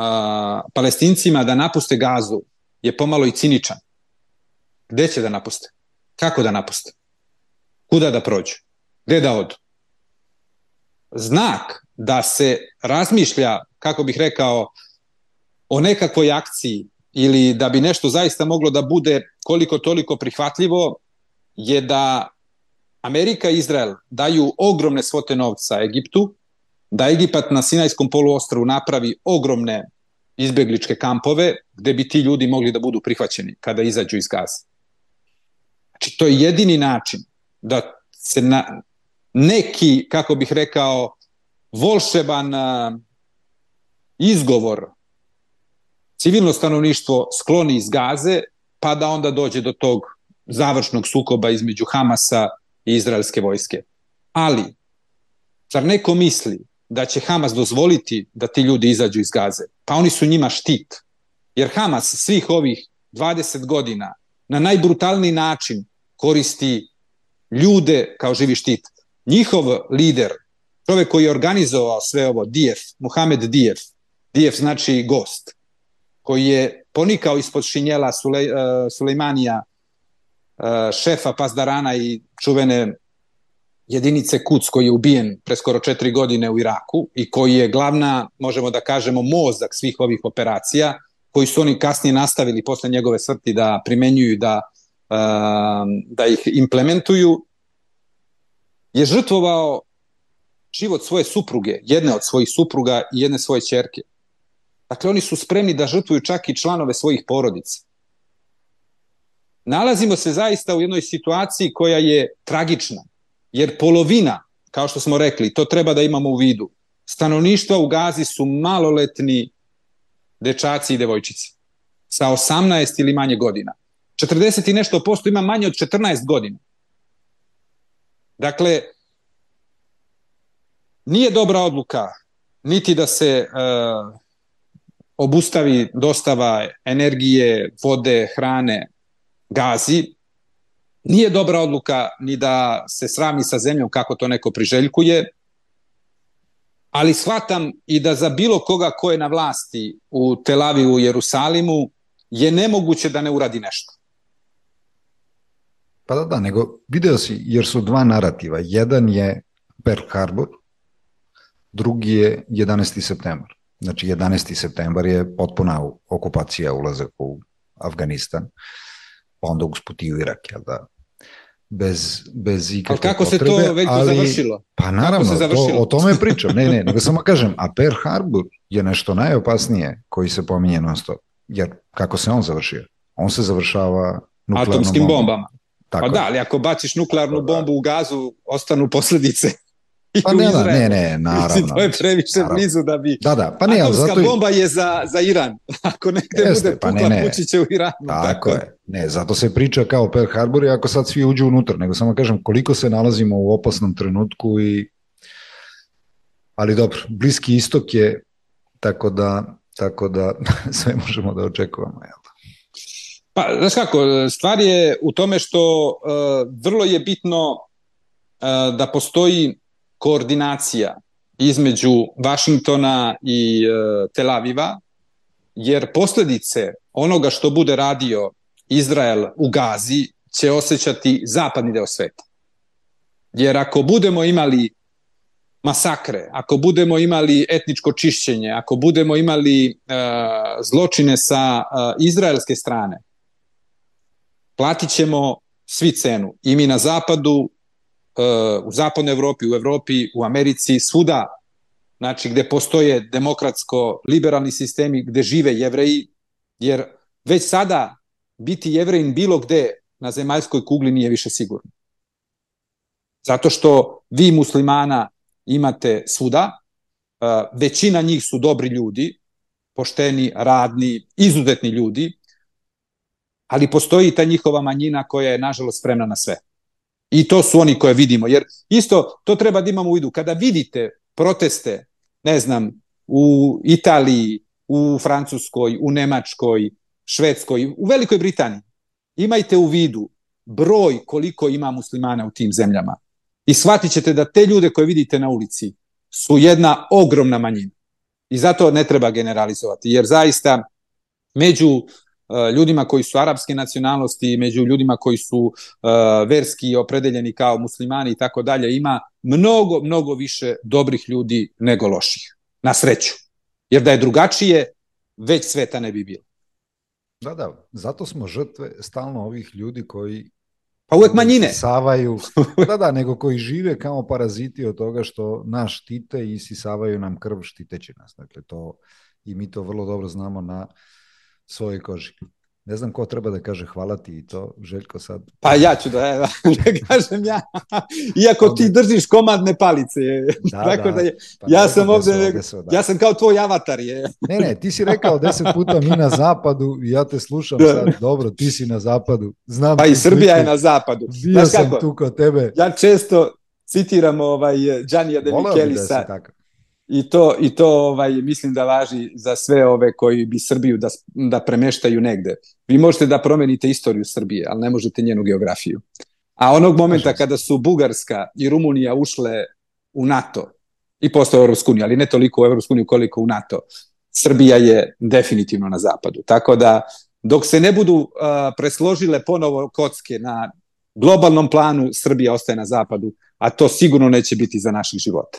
a, palestincima da napuste gazu je pomalo i ciničan. Gde će da napuste? Kako da napuste? Kuda da prođu? Gde da odu? Znak da se razmišlja, kako bih rekao, o nekakvoj akciji ili da bi nešto zaista moglo da bude koliko toliko prihvatljivo je da Amerika i Izrael daju ogromne svote novca Egiptu, da Egipat na Sinajskom poluostrvu napravi ogromne izbegličke kampove gde bi ti ljudi mogli da budu prihvaćeni kada izađu iz Gaza. Znači, to je jedini način da se na neki, kako bih rekao, volšeban izgovor civilno stanovništvo skloni iz Gaze, pa da onda dođe do tog završnog sukoba između Hamasa i izraelske vojske. Ali, zar neko misli da će Hamas dozvoliti da ti ljudi izađu iz Gaze? Pa oni su njima štit. Jer Hamas svih ovih 20 godina na najbrutalniji način koristi ljude kao živi štit. Njihov lider, čovek koji je organizovao sve ovo, Dijef, Muhamed Dijef, Dijef znači gost, koji je ponikao ispod šinjela Sule, uh, Sulejmanija, uh, šefa Pazdarana i čuvene jedinice Kuc koji je ubijen pre skoro četiri godine u Iraku i koji je glavna, možemo da kažemo, mozak svih ovih operacija, koji su oni kasnije nastavili posle njegove smrti da primenjuju da, uh, da ih implementuju, je žrtvovao život svoje supruge, jedne od svojih supruga i jedne svoje čerke. Dakle, oni su spremni da žrtvuju čak i članove svojih porodica. Nalazimo se zaista u jednoj situaciji koja je tragična, jer polovina, kao što smo rekli, to treba da imamo u vidu, stanovništva u Gazi su maloletni dečaci i devojčice sa 18 ili manje godina. 40 i nešto posto ima manje od 14 godina. Dakle, nije dobra odluka niti da se uh, obustavi dostava energije, vode, hrane, gazi, nije dobra odluka ni da se srami sa zemljom kako to neko priželjkuje, ali shvatam i da za bilo koga ko je na vlasti u Tel Avivu i Jerusalimu je nemoguće da ne uradi nešto. Pa da, da, nego video si, jer su dva narativa. Jedan je Pearl Harbor, drugi je 11. septembar. Znači 11. septembar je potpuna okupacija ulazak u Afganistan, pa onda usput i u Irak, jel da? Bez, bez ikakve Ali kako potrebe, se to već ali, završilo? Pa naravno, to, o tome pričam. Ne, ne, nego samo kažem, a Pearl Harbor je nešto najopasnije koji se pominje non stop. Jer kako se on završio? On se završava nuklearnom Atomskim bombom. bombama. Tako pa da, ali ako baciš nuklearnu bombu u gazu, ostanu pa ne, da, ne, ne, naravno. to je previše naravno. blizu da bi... Da, da, pa ne, Atomska zato... bomba je za, za Iran. Ako negde Jeste, bude pukla, pa ne, ne. će u Iranu. Tako, tako je. Ne, zato se priča kao Pearl Harbor i ako sad svi uđu unutra, nego samo kažem koliko se nalazimo u opasnom trenutku i ali dobro, bliski istok je tako da, tako da sve možemo da očekujemo. Jel? Pa, znaš kako, stvar je u tome što uh, vrlo je bitno uh, da postoji koordinacija između Vašingtona i uh, Tel Aviva, jer posledice onoga što bude radio Izrael u Gazi će osjećati zapadni deo sveta. Jer ako budemo imali masakre, ako budemo imali etničko čišćenje, ako budemo imali uh, zločine sa uh, izraelske strane, platit ćemo svi cenu. I mi na zapadu, u zapadnoj Evropi, u Evropi, u Americi, svuda, znači gde postoje demokratsko-liberalni sistemi, gde žive jevreji, jer već sada biti jevrejin bilo gde na zemaljskoj kugli nije više sigurno. Zato što vi muslimana imate svuda, većina njih su dobri ljudi, pošteni, radni, izuzetni ljudi, ali postoji ta njihova manjina koja je nažalost spremna na sve. I to su oni koje vidimo, jer isto to treba da imamo u vidu. Kada vidite proteste, ne znam, u Italiji, u Francuskoj, u Nemačkoj, Švedskoj, u Velikoj Britaniji, imajte u vidu broj koliko ima muslimana u tim zemljama i shvatit ćete da te ljude koje vidite na ulici su jedna ogromna manjina. I zato ne treba generalizovati, jer zaista među ljudima koji su arapske nacionalnosti, među ljudima koji su uh, verski opredeljeni kao muslimani i tako dalje, ima mnogo, mnogo više dobrih ljudi nego loših. Na sreću. Jer da je drugačije, već sveta ne bi bilo. Da, da, zato smo žrtve stalno ovih ljudi koji Pa uvek manjine. Savaju, da, da, nego koji žive kao paraziti od toga što nas štite i isisavaju nam krv štiteći nas. Dakle, to, i mi to vrlo dobro znamo na svojoj koži. Ne znam ko treba da kaže hvala ti i to, Željko sad. Pa ja ću da, da, da kažem ja. Iako ti držiš komadne palice. Da, Tako da, da je, pa ja sam ovde, desu, da. ja sam kao tvoj avatar. Je. Ne, ne, ti si rekao deset puta mi na zapadu i ja te slušam da. sad, dobro, ti si na zapadu. Znam pa i Srbija je na zapadu. Bio Znaš sam kako? tu kod tebe. Ja često citiram ovaj Đanija de Michelisa. Da I to, i to ovaj, mislim da važi za sve ove koji bi Srbiju da, da premeštaju negde. Vi možete da promenite istoriju Srbije, ali ne možete njenu geografiju. A onog momenta kada su Bugarska i Rumunija ušle u NATO i postao Evropsku uniju, ali ne toliko u Evropsku uniju koliko u NATO, Srbija je definitivno na zapadu. Tako da dok se ne budu uh, presložile ponovo kocke na globalnom planu, Srbija ostaje na zapadu, a to sigurno neće biti za naših života.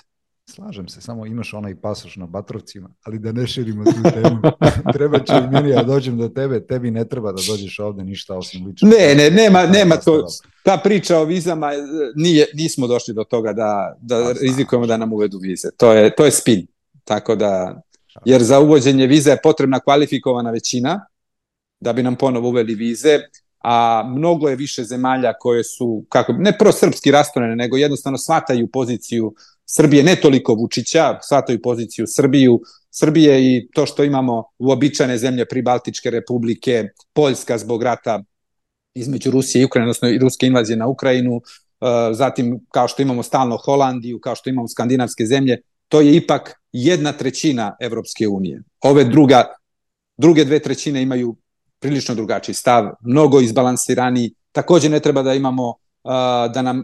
Slažem se, samo imaš onaj pasoš na Batrovcima, ali da ne širimo tu temu. treba će i meni, ja dođem do tebe, tebi ne treba da dođeš ovde ništa osim lično. Ne, ne, nema, nema to, ta priča o vizama, nije, nismo došli do toga da, da rizikujemo da nam uvedu vize. To je, to je spin. Tako da, jer za uvođenje vize je potrebna kvalifikovana većina da bi nam ponovo uveli vize, a mnogo je više zemalja koje su, kako, ne prosrpski rastorene, nego jednostavno shvataju poziciju Srbije, ne toliko Vučića, shvataju poziciju Srbiju, Srbije i to što imamo uobičajene zemlje Pribaltičke republike, Poljska zbog rata između Rusije i Ukrajine, odnosno i ruske invazije na Ukrajinu, uh, zatim kao što imamo stalno Holandiju, kao što imamo skandinavske zemlje, to je ipak jedna trećina Evropske unije. Ove druga, druge dve trećine imaju prilično drugačiji stav, mnogo izbalansiraniji. Takođe ne treba da imamo uh, da nam uh,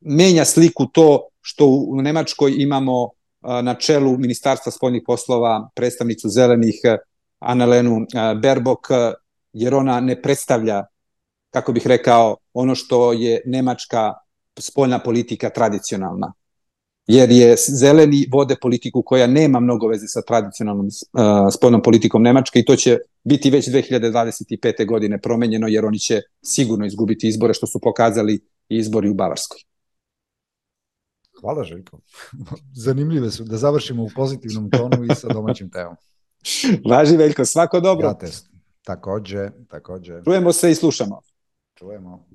menja sliku to što u Nemačkoj imamo na čelu Ministarstva spoljnih poslova predstavnicu zelenih Annalenu Berbok, jer ona ne predstavlja, kako bih rekao, ono što je nemačka spoljna politika tradicionalna. Jer je zeleni vode politiku koja nema mnogo veze sa tradicionalnom spoljnom politikom Nemačke i to će biti već 2025. godine promenjeno jer oni će sigurno izgubiti izbore što su pokazali izbori u Bavarskoj. Hvala Željko. Zanimljive su. Da završimo u pozitivnom tonu i sa domaćim temom. Važi Veljko, svako dobro. Ja test. Takođe, takođe. Čujemo se i slušamo. Čujemo.